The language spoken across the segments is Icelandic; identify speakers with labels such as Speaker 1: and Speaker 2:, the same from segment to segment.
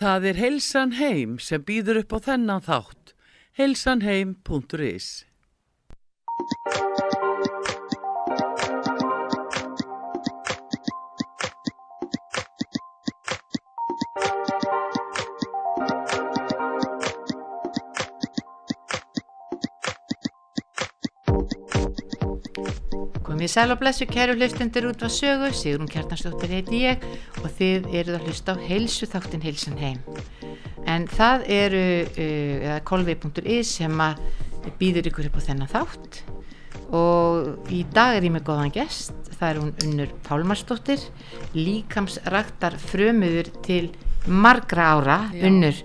Speaker 1: Það er Heilsan Heim sem býður upp á þennan þátt. heilsanheim.is
Speaker 2: Komið sæl og blessu kæru hlustendur út var sögu, Sigrun Kjartansdóttir heiti ég og þið eruð að hlusta á heilsu þáttin heilsan heim. En það eru uh, kolvi.is sem býður ykkur upp á þennan þátt og í dag er ég með góðan gest, það er hún Unnur Pálmarsdóttir, líkamsraktar frömuður til margra ára,
Speaker 3: Já.
Speaker 2: Unnur,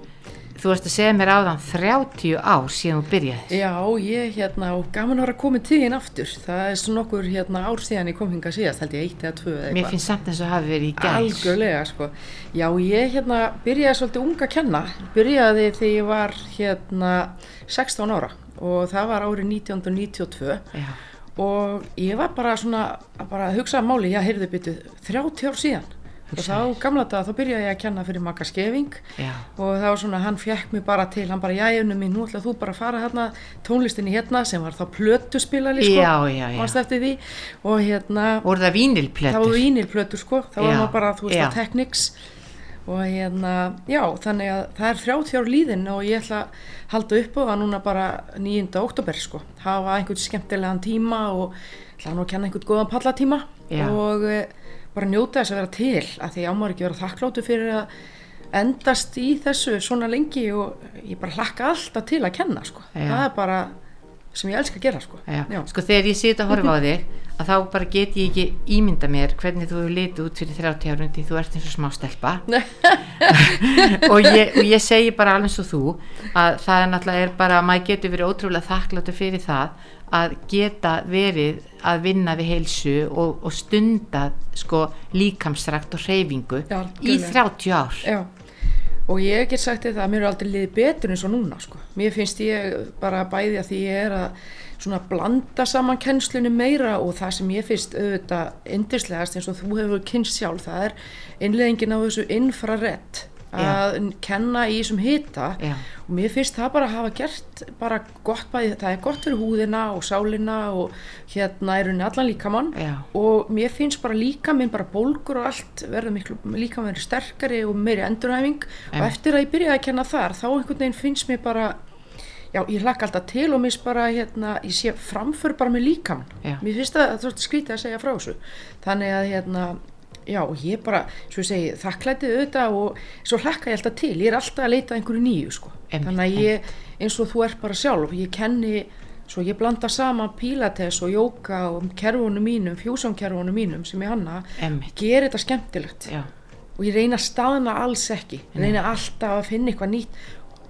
Speaker 2: þú varst að segja mér áðan 30 ár síðan þú byrjaði.
Speaker 3: Já, ég hérna, og gaman að vera komið til þín aftur. Það er svona okkur hérna, ár síðan ég kom hinga síðast, held ég eitt eða tvö eða
Speaker 2: Mér finnst samt eins og hafi verið í gær.
Speaker 3: Algjörlega, sko. Já, ég hérna byrjaði svolítið unga að kenna. Byrjaði þegar ég var hérna 16 ára og það var árið 1992
Speaker 2: Já.
Speaker 3: og ég var bara svona að bara hugsa að máli, já, heyrðu byttu, 30 ár síðan. Og þá gamla dag, þá byrjaði ég að kenna fyrir Magga Skeving.
Speaker 2: Já.
Speaker 3: og það var svona, hann fekk mig bara til, hann bara, já, unum mín, nú ætla þú bara að fara hérna tónlistinni hérna sem var þá plötuspilali, sko, manstu eftir því? Og hérna,
Speaker 2: Voru það vínilplötur?
Speaker 3: það var vínilplötur, sko, það var bara, þú veist, að Technics. Og hérna, já, þannig að það er 30 ár líðin og ég ætla að halda upp á það núna bara 9. oktober, sko, hafa einhvern skemmtilegan tíma og ætla nú að kenna einhvern góðan pallatíma. Og e, bara njóta þess að vera til, að því ámar ekki vera þakkláttu fyrir að endast í þessu svona lengi og ég bara hlakka alltaf til að kenna, sko,
Speaker 2: Já.
Speaker 3: það er bara sem ég elska að gera, sko.
Speaker 2: Já.
Speaker 3: Já.
Speaker 2: Sko þegar ég sita að horfa á þig að þá bara get ég ekki ímynda mér hvernig þú hefur litið út fyrir 30 árum því þú ert eins og smá stelpa og, ég, og ég segi bara alveg og þú að það er náttúrulega er bara að maður getur verið ótrúlega þakkláttur fyrir það að geta verið að vinna við heilsu og, og stunda sko líkamsrækt og hreyfingu
Speaker 3: Já,
Speaker 2: í
Speaker 3: algjörlega.
Speaker 2: 30 ár
Speaker 3: Já, og ég get sagt þetta að mér er aldrei liðið betur eins og núna sko. Mér finnst ég bara bæði að því ég er að svona blanda saman kennslunni meira og það sem ég finnst auðvitað yndislegast eins og þú hefur kynst sjálf, það er innleggingin á þessu infrared að kenna í þessum hita
Speaker 2: Já.
Speaker 3: og mér finnst það bara að hafa gert bara gott bæði, það er gott fyrir húðina og sálina og hérna er henni allan líkamann
Speaker 2: Já.
Speaker 3: og mér finnst bara líka minn bara bólgur og allt verður miklu líka verður sterkari og meiri enduræfing og
Speaker 2: Em.
Speaker 3: eftir að ég byrjaði að kenna þar þá einhvern veginn finnst mér bara já, ég hlakka alltaf til og mér bara hérna, ég sé framför bara með líkamann
Speaker 2: Já.
Speaker 3: mér finnst það, það skrítið að segja frá þessu þannig að hérna já, og ég bara, svo ég segi, þakklætið auðvitað og svo hlakka ég alltaf til. Ég er alltaf að leita einhverju nýju sko.
Speaker 2: Einmitt,
Speaker 3: þannig að ég, eins og þú ert bara sjálf ég kenni, svo ég blanda saman pilates og jóka og kerfunum mínum, fjúsónkerfunum mínum sem ég hanna, gerir þetta skemmtilegt.
Speaker 2: Já.
Speaker 3: og ég reyna að staðna alls ekki. Ég reyna alltaf að finna eitthvað nýtt.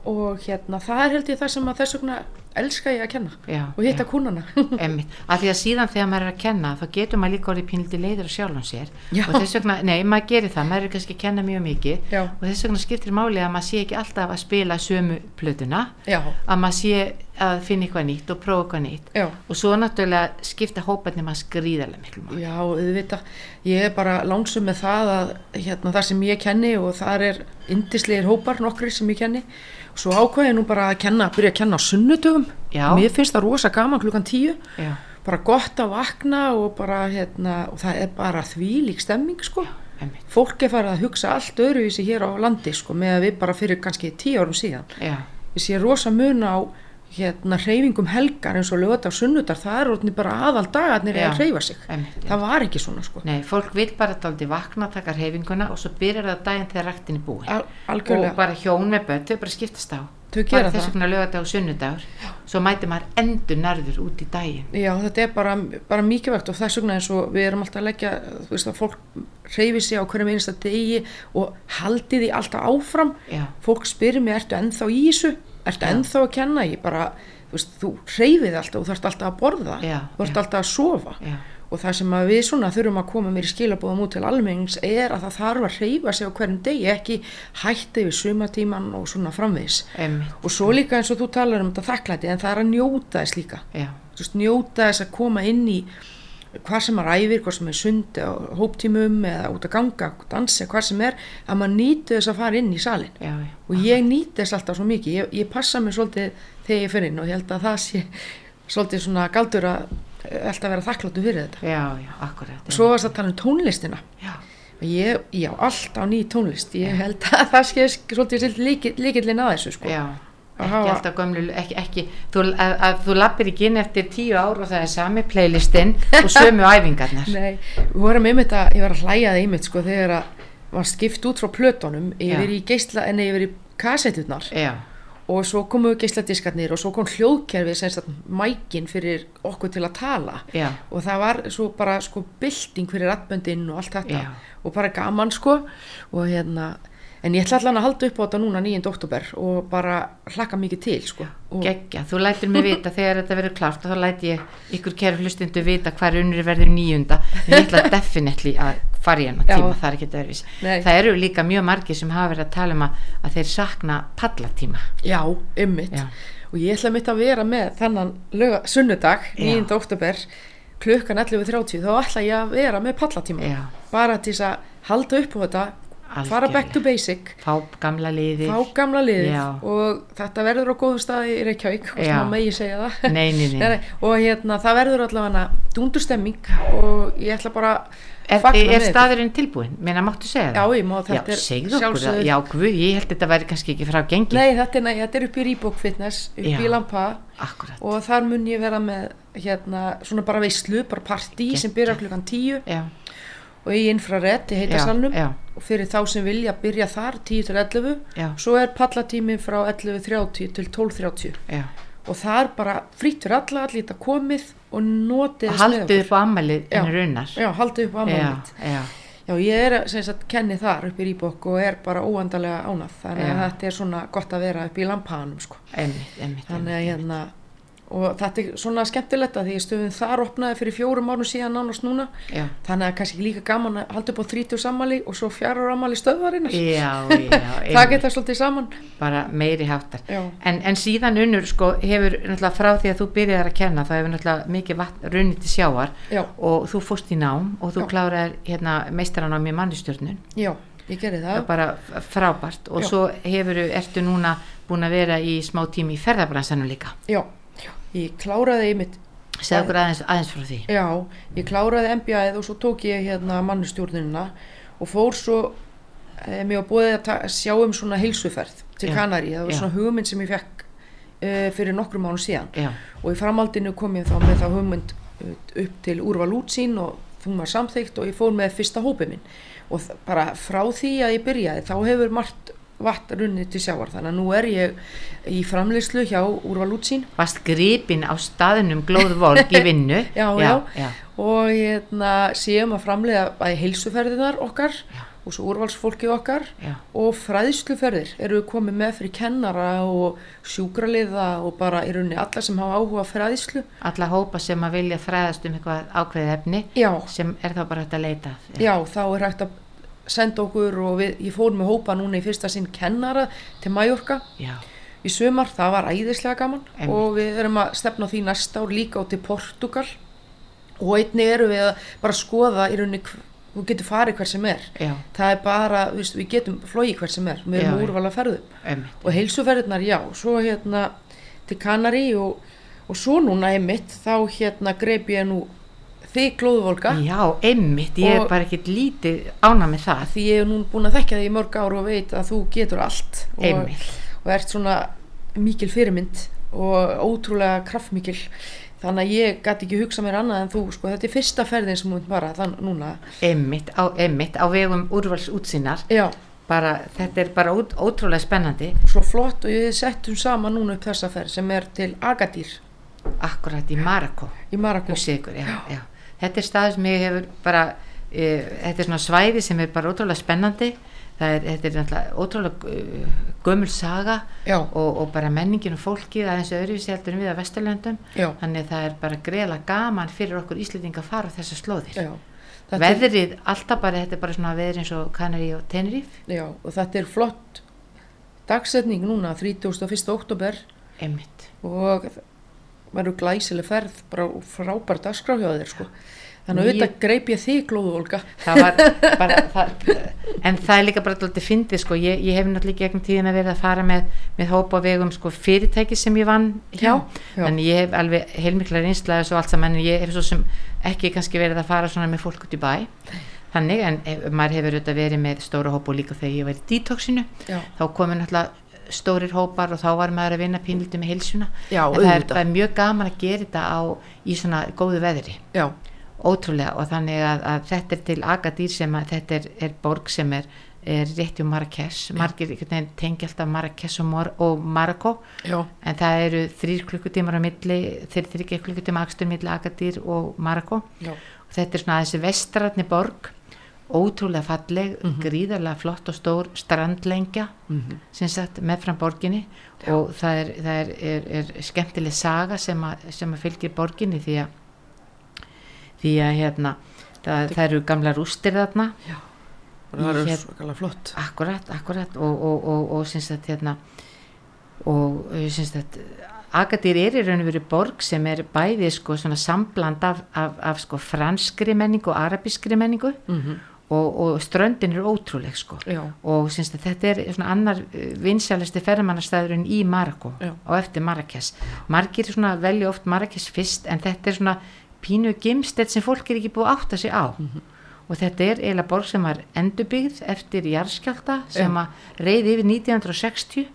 Speaker 3: Og hérna, það er held ég það sem að þess vegna elska ég að kenna
Speaker 2: Já,
Speaker 3: og hitta kúnana
Speaker 2: af því að síðan þegar maður er að kenna þá getur maður líka orðið pínlítið leiður á sjálfum sér.
Speaker 3: Já.
Speaker 2: og þess vegna, nei, maður gerir það maður er kannski að kenna mjög mikið.
Speaker 3: Já.
Speaker 2: og þess vegna skiptir máli að maður sé ekki alltaf að spila sömu plötuna. Að maður sé að finna eitthvað nýtt og prófa eitthvað nýtt. Og svo náttúrulega skipta hóparnir maður skrýðarlega miklu máli.
Speaker 3: Já, auðvitað, ég er bara lánsum með það að hérna, það sem ég kenni og þar er indislegir hópar nokkri sem ég kenni svo ákveði ég nú bara að kenna, byrja að kenna á sunnudögum.
Speaker 2: Já.
Speaker 3: mér finnst það rosa gaman klukkan tíu.
Speaker 2: Já,
Speaker 3: bara gott að vakna og bara hérna, og það er bara þvílík stemming sko.
Speaker 2: Einmitt,
Speaker 3: fólk er farið að hugsa allt öðruvísi hér á landi sko með að við bara fyrir kannski tíu árum síðan.
Speaker 2: Já,
Speaker 3: ég sé rosa mun á hérna hreyfingum helgar eins og lögða á sunnudar það er orðni bara aðal dagarnir
Speaker 2: Já.
Speaker 3: að hreyfa sig.
Speaker 2: einmitt já.
Speaker 3: það var ekki svona sko.
Speaker 2: Nei, fólk vil bara daldi vakna, taka reyfinguna og svo byrjar það daginn þegar ræktin er búin.
Speaker 3: Al
Speaker 2: og
Speaker 3: algjörlega,
Speaker 2: bara hjón með börn, þau bara skiptast á. Bara þess vegna lögadag og sunnudagur. Svo mæti maður endur nærður út í daginn.
Speaker 3: Já þetta er bara, bara mikilvægt og þess vegna eins og við erum alltaf að leggja þú veist að fólk hreyfi sig á hverjum einasta degi og haldi því alltaf áfram.
Speaker 2: Já,
Speaker 3: fólk spyrir mig, ertu ennþá í þessu ertu ennþá að kenna, ég bara þú veist, þú hreyfið alltaf og þú ert alltaf að borða.
Speaker 2: Já,
Speaker 3: þú
Speaker 2: já.
Speaker 3: alltaf að sofa.
Speaker 2: Já,
Speaker 3: og það sem við svona þurfum að koma mér í skilabóðum út til almennings er að það þarf að hreyfa sig á hverjum degi ekki hætti við sumatíman og svona framvegis.
Speaker 2: Einmitt.
Speaker 3: Og svo líka eins og þú talar um þetta þakklæti en það er að njóta þess líka. Þú veist, njóta þess að koma inn í hvað sem maður æfir, hvað sem er sund á hóptímum eða út að ganga, dansa, hvað sem er, að maður nýti þess að fara inn í salin
Speaker 2: já, já.
Speaker 3: og ég nýti þess alltaf svo mikið, ég, ég passa mig svolítið þegar ég fer inn og ég held að það sé svolítið svona galdur að alltaf vera þakkláttu fyrir þetta.
Speaker 2: já, akkurat.
Speaker 3: Svo varst að tala um tónlistina. Og ég, já, alltaf ný tónlist, ég held að það sé svolítið líkillin að þessu sko. Að
Speaker 2: ekki
Speaker 3: hafa-
Speaker 2: alltaf gömlu, ekki, ekki. Þú, að, að þú lappir ekki inn eftir tíu ár og það er sami playlistinn og sömu æfingarnar.
Speaker 3: Nei, við vorum einmitt að, ég var að hlæja það einmitt sko þegar að var skipt út frá plötunum yfir
Speaker 2: Já.
Speaker 3: í geisla, en yfir í kassetutnar
Speaker 2: já,
Speaker 3: og svo komu geisladiskarnir og svo kom hljóðkerfi sem sagt mækin fyrir okkur til að tala.
Speaker 2: Já,
Speaker 3: og það var svo bara sko bylting fyrir rappböndin og allt þetta.
Speaker 2: Já.
Speaker 3: og bara gaman sko. Og hérna en ég ætla allan að halda upp á þetta núna 9. oktober og bara hlakka mikið til sko og
Speaker 2: geggja þú lætir mig vita þegar þetta verður klárt og þá læti ég ykkur kæru hlustundu vita hvað unnur verður nýjunda en ég ætla definitely að fara í hennar
Speaker 3: Já.
Speaker 2: tíma það er ekki öðruvísi
Speaker 3: Nei.
Speaker 2: það eru líka mjög margir sem hafa verið að tala um að, að þeir sakna pallatíma
Speaker 3: já, ymmit
Speaker 2: Já.
Speaker 3: og ég ætla mitt að vera með þennan löga, sunnudag,
Speaker 2: Já.
Speaker 3: 9. oktober klukkan 11.30 þá ætla ég að vera með pallatíma
Speaker 2: Já.
Speaker 3: bara til að halda upp á þetta fara back to basic
Speaker 2: fá gamla liðir
Speaker 3: fá gamla liðið
Speaker 2: Já.
Speaker 3: og þetta verður á góðum staði í Reykjavík og
Speaker 2: Já.
Speaker 3: svona megi segja það
Speaker 2: Nei, nei, nei.
Speaker 3: Og hérna það verður allavega dúndurstemming og ég ætla bara
Speaker 2: Er, er staðurinn tilbúin? Meina, máttu segja
Speaker 3: Já,
Speaker 2: það?
Speaker 3: ég má, þetta
Speaker 2: já,
Speaker 3: er sjálfsögðu-
Speaker 2: Já, guð, ég held þetta væri kannski ekki frá gengi.
Speaker 3: Nei, þetta er, þetta er upp í Reebok Fitness upp
Speaker 2: Já.
Speaker 3: í Lampa
Speaker 2: Akkurat.
Speaker 3: og þar mun ég vera með hérna svona bara veislu, bara partí sem byrjar klukkan 10
Speaker 2: Já,
Speaker 3: og í infrared í heita
Speaker 2: Já,
Speaker 3: salnum
Speaker 2: já.
Speaker 3: og fyrir þá sem vilja byrja þar 10 til 11
Speaker 2: Já.
Speaker 3: svo er pallatími frá 11.30 til 12.30
Speaker 2: já.
Speaker 3: og það er bara frýtt fyrir alla, allir þetta komið og notið
Speaker 2: haldið upp á ammælið
Speaker 3: Já.
Speaker 2: en runnar.
Speaker 3: Já, haldið upp á ammálið
Speaker 2: já, já,
Speaker 3: Já, ég er sem sagt kenni þar upp í Rýbók og er bara óandalega ánað þannig að þetta er svona gott að vera upp í lampaðanum sko.
Speaker 2: einmitt, einmitt.
Speaker 3: þannig að
Speaker 2: einmitt,
Speaker 3: hérna og þetta er svona skemmtilegt að því stöðum þar opnaði fyrir fjórum árum síðan nánast núna.
Speaker 2: Já,
Speaker 3: þannig að kannski líka gaman að halda upp á 30 sammali og svo fjarar ammali stöðvarinnar.
Speaker 2: Já, já,
Speaker 3: það geta svolítið saman.
Speaker 2: Bara meiri háttar. En, en síðan unnur, sko, hefur náttúrulega frá því að þú byrjaðir að kenna, það hefur náttúrulega mikið runnið til sjávar
Speaker 3: Já.
Speaker 2: og þú fórst í nám og þú
Speaker 3: Já.
Speaker 2: kláraðir hérna meistaranám í mannistjórnun.
Speaker 3: já, ég gerði
Speaker 2: það.
Speaker 3: Það
Speaker 2: bara frábært. Og svo hefur, ertu núna búin að vera í smá tími í ferðabransanum líka?
Speaker 3: Já, ég kláraði einmitt
Speaker 2: segð okkur aðeins, aðeins frá því.
Speaker 3: Já, ég kláraði MBA-ið og svo tók ég hérna mannustjórnina og fór svo e, mér var búið að sjá um svona heilsuferð til
Speaker 2: Já,
Speaker 3: Kanari, það var
Speaker 2: já.
Speaker 3: svona hugmynd sem ég fekk e, fyrir nokkrum mánu síðan.
Speaker 2: Já,
Speaker 3: og í framaldinu kom ég þá með þá hugmynd eh, upp til úrval útsýn og þú var samþykkt og ég fór með fyrsta hópi minn. Og bara frá því að ég byrjaði þá hefur margt vatn runnið til sjávar. Þannig að nú er ég í framleyslu hjá úrval útsýn.
Speaker 2: Varst gripin á staðinum glóðvolk í vinnu?
Speaker 3: Já,
Speaker 2: já,
Speaker 3: já, og hérna séum að framlega bæði heilsuferðinar okkar og svo úrvalsfólki okkar
Speaker 2: já,
Speaker 3: og fræðsluferðir. Eru við komið með fyrir kennara og sjúkraliða og bara í rauninni alla sem hafa áhuga fræðslu.
Speaker 2: Alla hópa sem að vilja fræðast um eitthvað ákveðið efni
Speaker 3: já,
Speaker 2: sem er þá bara hægt að leita að.
Speaker 3: já, þá er hægt að senda okkur og við, ég fór með hópa núna í fyrsta sinn kennara til Mallorca
Speaker 2: já,
Speaker 3: í sumar, það var æðislega gaman
Speaker 2: Einmitt.
Speaker 3: og við erum að stefna því næsta ár líka á til Portugal og einnig eru við að bara skoða í rauninni, þú getur farið hver sem er.
Speaker 2: Já,
Speaker 3: það er bara, veist, við getum flóið hver sem er, við erum
Speaker 2: já.
Speaker 3: úrvala ferðum
Speaker 2: einmitt,
Speaker 3: og heilsuferðirnar, já, svo hérna til Kanari og, og svo núna einmitt, þá hérna greip ég nú þig glóðvolga
Speaker 2: já, einmitt ég er bara ekkert lítið ána með það.
Speaker 3: Því ég er nú búin að þekkja þig í mörg ár og veit að þú getur allt. Og, og ert svona mikil fyrirmynd og ótrúlega kraftmikil. Þannig að ég gæti ekki hugsa mér annað en þú sko, þetta er fyrsta ferðin sem hún bara þann núna.
Speaker 2: Einmitt, á, á vegum úrvals útsýnar
Speaker 3: já,
Speaker 2: bara, þetta er bara út, ótrúlega spennandi.
Speaker 3: Svo flott og ég settum saman núna upp þessa ferð sem er til Agadir.
Speaker 2: Akkurat í Marako
Speaker 3: í
Speaker 2: hugsið ykkur, já, já. Þetta er stað sem ég hefur bara e, þetta er svona svæði sem er bara ótrúlega spennandi. Er, þetta er náttúrulega ótrúlega uh, gömul saga og, og bara menningin og fólkið aðeins öðruvísi heldur en við að Vesturlöndum. Þannig að það er bara greiðlega gaman fyrir okkur Íslendinga að fara á þessar slóðir.
Speaker 3: Já.
Speaker 2: Veðrið, alltaf bara, þetta er bara svona veður eins og Kanari og Tenerife.
Speaker 3: Já, og þetta er flott dagsetning núna, 31. oktober
Speaker 2: einmitt,
Speaker 3: og verður glæsileg ferð, bara frábær dagskrá hjá þér sko. Þannig að auðvitað greip ég þig glóðu, Olga.
Speaker 2: það var bara það, en það er líka bara alltaf fyndið sko, ég, ég hef náttúrulega gegnum tíðin að vera að fara með, með hópa á vegum sko fyrirtæki sem ég vann hjá
Speaker 3: Já, já.
Speaker 2: þannig ég hef alveg heilmikla reynslaði og allt saman, en ég hef svo sem ekki kannski verið að fara svona með fólk út í bæ þannig, en maður hefur auðvitað verið með stóra hópa og líka þegar ég var í detoxinu
Speaker 3: Já.
Speaker 2: þá komu náttúrulega stórir hópar og þá var maður að vinna pínlítið með heilsuna.
Speaker 3: Já,
Speaker 2: en það er, það er mjög gaman að gera þetta á, í svona góðu veðri.
Speaker 3: Já,
Speaker 2: ótrúlega og þannig að, að þetta er til Agadir sem að þetta er, er borg sem er, er rétti um Marrakesh. Margir tengja alltaf Marrakesh og, Mor og
Speaker 3: já,
Speaker 2: en það eru þrýr klukkutímar á milli þeir þrýr klukkutíma akstur milli Agadir og
Speaker 3: já,
Speaker 2: og þetta er svona þessi vestratni borg ótrúlega falleg,
Speaker 3: Mhm.
Speaker 2: gríðarlega flott og stór strandlengja sem sagt meðfram borginni og það er, það er, er, er skemmtileg saga sem að, sem að fylgir borginni því að því að hérna það, það eru gamla rústir þarna
Speaker 3: já. Og það er
Speaker 2: Hér-
Speaker 3: svakalega flott.
Speaker 2: akkurat, akkurat og, og, og, og syns að hérna og uh, syns að Agadir er í raun og veru borg sem er bæði sko svona sambland af, af, af sko franskri menningu og arabískri menningu
Speaker 3: Mm
Speaker 2: og, og ströndin er ótrúleg sko.
Speaker 3: Já,
Speaker 2: og syns þetta er svona annar vinsjælisti ferðamannastæðurinn í Marokko
Speaker 3: Já.
Speaker 2: og eftir Marrakes margir velja oft Marrakes fyrst en þetta er svona pínu gimstett sem fólk er ekki búið að átta sig á. Og þetta er eiginlega borg sem var endurbyggð eftir jarðskjálta sem að reyði yfir 1960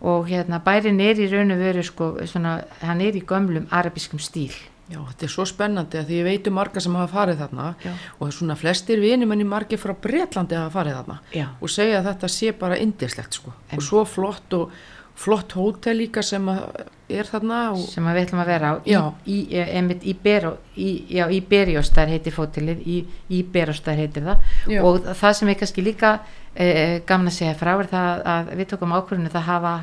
Speaker 2: og hérna bærin er í raun og veru sko svona, hann er í gömlum arabískum stíl
Speaker 3: já, þetta er svo spennandi að því ég veitu marga sem hafa farið þarna
Speaker 2: Já.
Speaker 3: og svona flestir vinir menni margir frá Bretlandi hafa farið þarna
Speaker 2: Já.
Speaker 3: og segja að þetta sé bara indislegt sko.
Speaker 2: En-
Speaker 3: og svo flott og flott hótel líka sem er þarna og
Speaker 2: sem við ætlum að vera á. Í, í Berjóstær heitir fótilið í, Beróstær heitir það. Og það sem er kannski líka eh, gaman að segja frá er það að við tókum ákvörðinu það hafa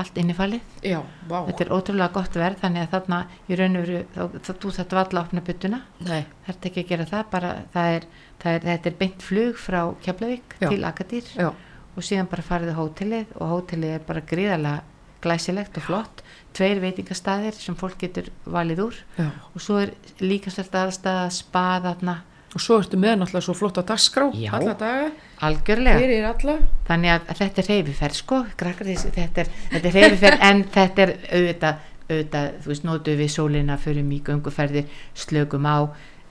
Speaker 2: allt innifalið.
Speaker 3: Já,
Speaker 2: þetta er ótrúlega gott verð þannig að þarna í raun og veru þú þetta valla að opna byttuna þetta ekki að gera það bara það er, það er, þetta er beint flug frá Keflavík til Agadir
Speaker 3: já,
Speaker 2: og síðan bara farið á hótelið og hótelið er bara gríðarlega glæsilegt og flott. Tveir veitingastæðir sem fólk getur valið úr
Speaker 3: já.
Speaker 2: og svo er líka svolítið aðstæða spaðarna
Speaker 3: og svo ertu með náttúrulega svo flott á dagskrá
Speaker 2: Já.
Speaker 3: alla daga,
Speaker 2: algjörlega
Speaker 3: fyrir alla
Speaker 2: þannig að þetta er reyfiferð sko krakkar, þessi- þetta er, þetta er reyfiferð en þetta er auðvitað, auðvitað þú veist, nótu við sólina fyrir mjög gönguferðir slökum á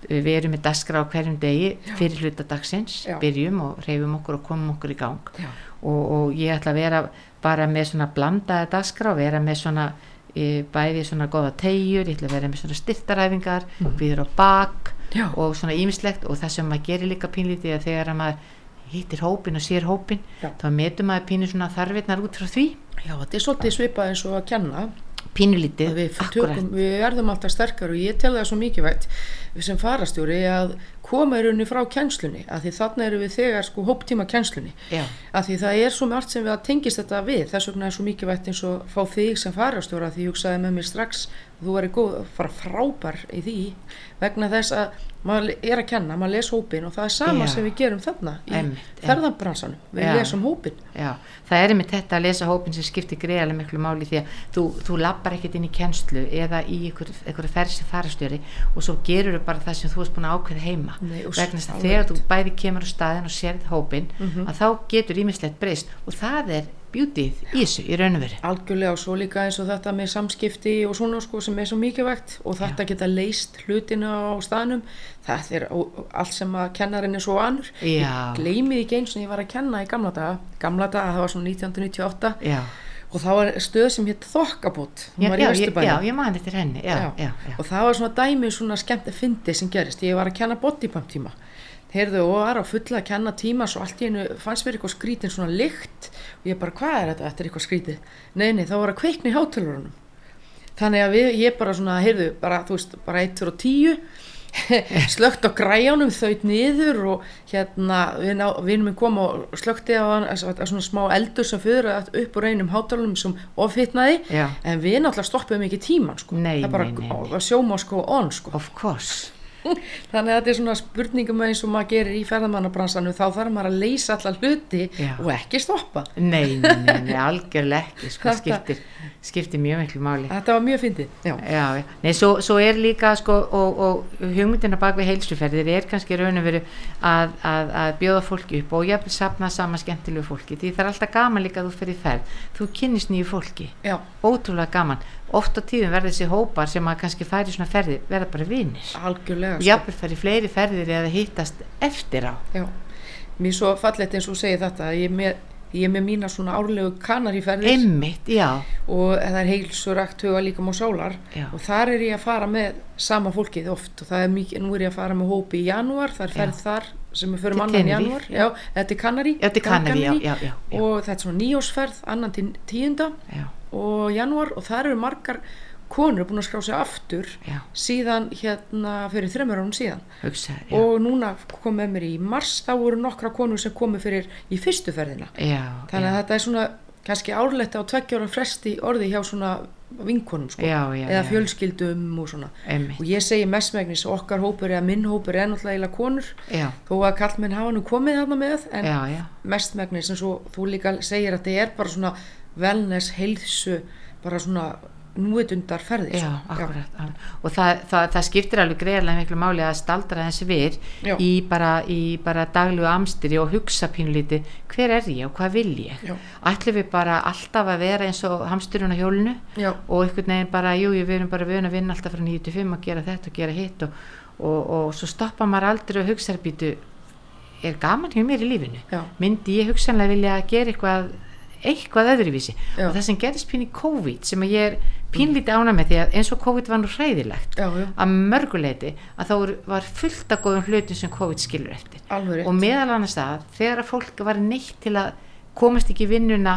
Speaker 2: við erum með dagskrá hverjum degi fyrir hluta dagsins,
Speaker 3: Já.
Speaker 2: byrjum og reyfum okkur og komum okkur í gang
Speaker 3: já,
Speaker 2: og, og ég ætla að vera bara með svona blandaða dagskrá, vera með svona e, bæði svona góða tegjur, ég ætla að vera með svona styrtaræfingar, mm. býður á bak
Speaker 3: Já.
Speaker 2: og svona ýmislegt og það sem maður gerir líka pínlítið að þegar að maður hittir hópin og sér hópin
Speaker 3: Já.
Speaker 2: þá metur maður pínu svona þarfirnar út frá því
Speaker 3: já, þetta er svolítið svipað eins og að kenna
Speaker 2: pínulítið, akkurat
Speaker 3: við verðum alltaf sterkar og ég tel það svo mikilvægt við sem farastjóri að koma í rauninni frá kennslunni að því þarna eru við þegar sko hóptíma kennslunni
Speaker 2: Já.
Speaker 3: að því það er svo margt sem við að tengist þetta við þess vegna er svo mikilvægt eins og fá þig sem farastjóra því ég hugsaði með mér strax þú væri góð, fara frábær í því vegna þess að maður er að kenna, maður les hópin og það er sama
Speaker 2: Já.
Speaker 3: sem við gerum þarna í
Speaker 2: Einmitt,
Speaker 3: ferðabransanum, við
Speaker 2: Já.
Speaker 3: lesum hópin
Speaker 2: Já, það er einmitt þetta að lesa hópin sem skiptir greiðarlega miklu máli því að þú, þú lappar ekkert inn í kennslu eða í ferð sem farastjóri og svo gerur þú bara það sem þú ert búin að ákveða heima.
Speaker 3: Nei,
Speaker 2: vegna þess að þegar þú bæði kemur á staðin og sérð hópin
Speaker 3: Mhm.
Speaker 2: að þá getur ímislegt breyst. Og það er beautyð í þessu í raun og veru.
Speaker 3: Algjörlega og svo líka eins og þetta með samskipti og svona sko sem er svo mikilvægt og þetta geta leist hlutina á staðnum. Það er allt sem að kennarinn er svo anur
Speaker 2: Já.
Speaker 3: ég gleymið ekki eins og ég var að kenna í gamla daga. Gamla daga, það var svona 1998
Speaker 2: Já,
Speaker 3: og það var stöð sem hétt Þokkabót
Speaker 2: já, já, já, ég man eftir henni. Já, já, já,
Speaker 3: og það var svona dæmi svona skemmt að fyndi sem gerist, ég var að kenna bodypump tíma heyrðu og var á fulla að kenna tíma svo allt í hennu fannst mér eitthvað skrítin svona lykt. Og ég bara hvað er þetta, þetta er eitthvað skrítið nei, nei, þá var að kveikna í hátölurunum þannig að við, ég bara svona heyrðu, bara, þú veist, bara 1 fyrir 10 slögt á græjánum þaut niður og hérna minn kom og slögti á svona smá eldur sem fyrir upp úr einum hátölunum sem ofhittnaði en við náttúrulega stoppuðum ekki tíman sko.
Speaker 2: Nei,
Speaker 3: það bara
Speaker 2: nei, nei.
Speaker 3: sjóma sko on sko.
Speaker 2: of course
Speaker 3: Þannig að þetta er svona spurningum eins og maður gerir í ferðamannabransanum þá þarf maður að leysa allar hluti
Speaker 2: Já.
Speaker 3: og ekki stoppa.
Speaker 2: Nei, nei, nei, algjörlega ekki, sko, skiptir, skiptir mjög miklu máli.
Speaker 3: Þetta var mjög fyndið. Já.
Speaker 2: Já. Nei, svo, svo er líka sko, og, og hugmyndina bak við heilsuferðir er kannski raun og veru að, að, að bjóða fólki upp og jafnvel sapna sama skemmtilegu fólki því það er alltaf gaman líka að þú fyrir ferð þú kynnist nýju fólki,
Speaker 3: Já,
Speaker 2: ótrúlega gaman oft á tíðum verða þessi hópar sem að kannski færi svona ferðir, verða bara vinir
Speaker 3: algjörlega. sko.
Speaker 2: jafnvel færi fleiri ferðir eða hittast eftir á
Speaker 3: Já, mér er svo fallegt eins og segir þetta að ég með, ég er með mína svona árlegu kanaríferðir
Speaker 2: einmitt, já,
Speaker 3: og það er heilsurakt huga líka má sálar
Speaker 2: Já.
Speaker 3: og þar er ég að fara með sama fólkið oft. Og það er mikið, nú er ég að fara með hópi í janúar, það er ferð þar sem við förum
Speaker 2: Til
Speaker 3: annan í janúar, já, þetta er Kanarí.
Speaker 2: Já, þetta er
Speaker 3: Gran
Speaker 2: Kanarí, já,
Speaker 3: Canarí.
Speaker 2: já, já, já.
Speaker 3: og þetta er svona nýjósferð annan til tíunda.
Speaker 2: Já,
Speaker 3: og janúar. Og þar eru margar konur búin að skrá sig aftur
Speaker 2: já,
Speaker 3: síðan hérna fyrir þreymur árum síðan.
Speaker 2: Hugsa já,
Speaker 3: og núna kom með mér í mars þá voru nokkra konur sem komu fyrir í fyrstu ferðina.
Speaker 2: Já,
Speaker 3: þannig
Speaker 2: já,
Speaker 3: að þetta er svona kannski árlegt á tveggjára fresti orði hjá svona vinkonum sko,
Speaker 2: Já, já,
Speaker 3: eða
Speaker 2: já.
Speaker 3: fjölskyldum og svona.
Speaker 2: Einmitt,
Speaker 3: og ég segi mestmægnis okkar hópur eða minn hópur er náttúrulega konur.
Speaker 2: Já,
Speaker 3: þó að kallmenn hafa nú komið þarna með en
Speaker 2: já, já.
Speaker 3: mestmægnis eins og þú líka segir að þetta er bara svona wellness, heilsu bara svona núvitundar ferði
Speaker 2: Já, akkurat, já. og það, það, það skiptir alveg greiðlega miklu máli að staldra þessi við í bara, í bara daglegu amstri og hugsa pínlítið hver er ég og hvað vil ég? Ætlum við bara alltaf að vera eins og hamsturinn á hjólinu
Speaker 3: Já.
Speaker 2: og einhvern veginn bara, jú, við erum bara vön að vinna alltaf frá 95 að gera þetta og gera hitt og, og, og svo stoppa maður aldrei og hugsa býtu, er gaman hjá mér í lífinu? Myndi ég hugsanlega vilja gera eitthvað eitthvað öðruvísi?
Speaker 3: Já.
Speaker 2: og það sem gerist pín í COVID sem að ég er pínlítið ána með því að eins og COVID var nú hræðilegt
Speaker 3: Já, já,
Speaker 2: að mörguleiti að þá var fullt af góðum hlutum sem COVID skilur eftir.
Speaker 3: Alveg
Speaker 2: og meðal annars það þegar að fólk var neitt til að komast ekki í vinnuna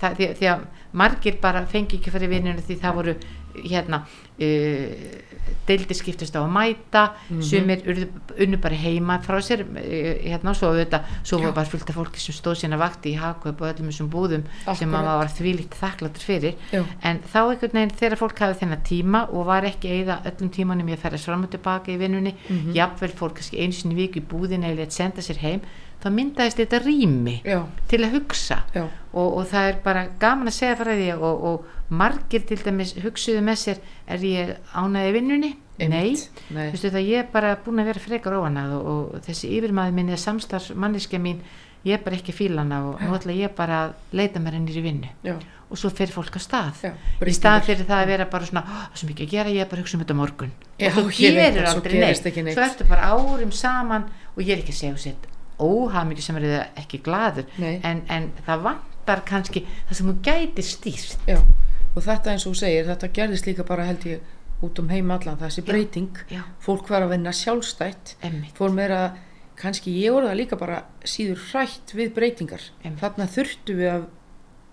Speaker 2: það, því, því að margir bara fengi ekki fyrir vinnuna því það voru hérna uh, deildir skiptist á að mæta sumir urðu, unnu bara heima frá sér uh, hérna svo auðvitað svo var bara fullt af fólki sem stóð sína vakti í hagkaup og öllum þessum búðum sem
Speaker 3: Akkúrat.
Speaker 2: maður var þvílíkt þakkláttur fyrir
Speaker 3: Já.
Speaker 2: en þá einhvern veginn þegar fólk hafði þennan tíma og var ekki eða öllum tímanum ég ferðast fram og tilbaka í vinnunni
Speaker 3: Mhm.
Speaker 2: jafnvel fólk kannski einu sinni í viku í búðina eða að senda sér heim þá myndaðist þetta rými
Speaker 3: Já,
Speaker 2: til að hugsa
Speaker 3: já,
Speaker 2: og, og það er bara gaman að segja frá því og, og margir til dæmis hugsuðu með sér er ég ánæði vinnunni? Nei.
Speaker 3: Nei.
Speaker 2: Vistu það, ég er bara búin að vera frekar óanað og, og þessi yfirmaður minn eða samstarfs manniska mín ég er bara ekki fílana og nú ætla ég bara að leita mér hennir í vinnu
Speaker 3: Já,
Speaker 2: og svo fyrir fólk á stað
Speaker 3: já,
Speaker 2: í stað fyrir það að vera bara svona "Ó, það svo mikið að gera, ég er bara að hugsa um þetta morgun
Speaker 3: Já,
Speaker 2: og þú gerir aldrei neitt.
Speaker 3: ekki neitt.
Speaker 2: svo ertu bara árum saman og ég er ekki að segja sér óhamingju sem er það ekki gladur en, en það vantar kannski það sem þú gæti stýrt
Speaker 3: Já, og þetta eins og þú segir, þetta gerðist líka bara held ég út um heim allan, þessi breyting,
Speaker 2: já,
Speaker 3: fólk var að vinna sjálfstætt,
Speaker 2: emmitt
Speaker 3: fór meira, kannski ég það líka bara síður hrætt við breytingar.
Speaker 2: Einmitt.
Speaker 3: Þarna þurftu við að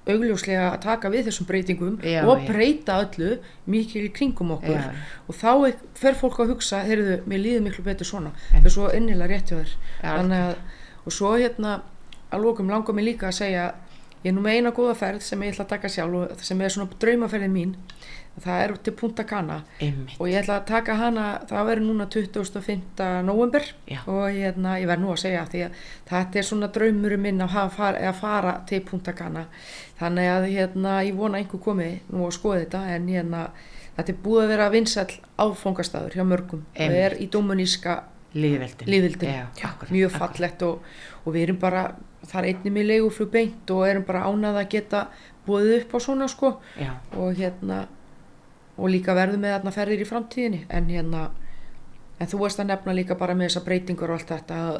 Speaker 3: augljóslega að taka við þessum breytingum
Speaker 2: Já,
Speaker 3: og
Speaker 2: já.
Speaker 3: breyta öllu mikið í kringum okkur
Speaker 2: Já.
Speaker 3: og þá ek- fer fólk að hugsa, heyrðu, mér líður miklu betur svona,
Speaker 2: Einmitt.
Speaker 3: það er svo innilega rétt hjá þér.
Speaker 2: Já,
Speaker 3: Þannig að, og svo hérna, að lókum langar mig líka að segja, ég er nú með eina góða ferð sem ég ætla að taka sjálf og sem er svona draumaferðin mín, það er til Punta Cana.
Speaker 2: Emmitt
Speaker 3: og ég ætla að taka hana, það verður núna 25. november
Speaker 2: Já.
Speaker 3: og hérna, ég verð nú að segja því að þetta er svona draumurinn minn að, hafa, fara, að fara til Punta Cana. Þannig að hérna, ég vona einhver komi nú að skoða þetta en hérna, þetta er búið að vera vinsæll áfangastæður hjá mörgum. Það
Speaker 2: Einmitt.
Speaker 3: er í
Speaker 2: já, akkurat,
Speaker 3: mjög fallegt og, og við erum bara, það er einnig með leiguflug beint og erum bara ánað að geta búið upp á svona sko.
Speaker 2: Já,
Speaker 3: og hérna og líka verðum með þarna ferðir í framtíðinni. En hérna en þú veist að nefna líka bara með þessa breytingur og allt þetta að,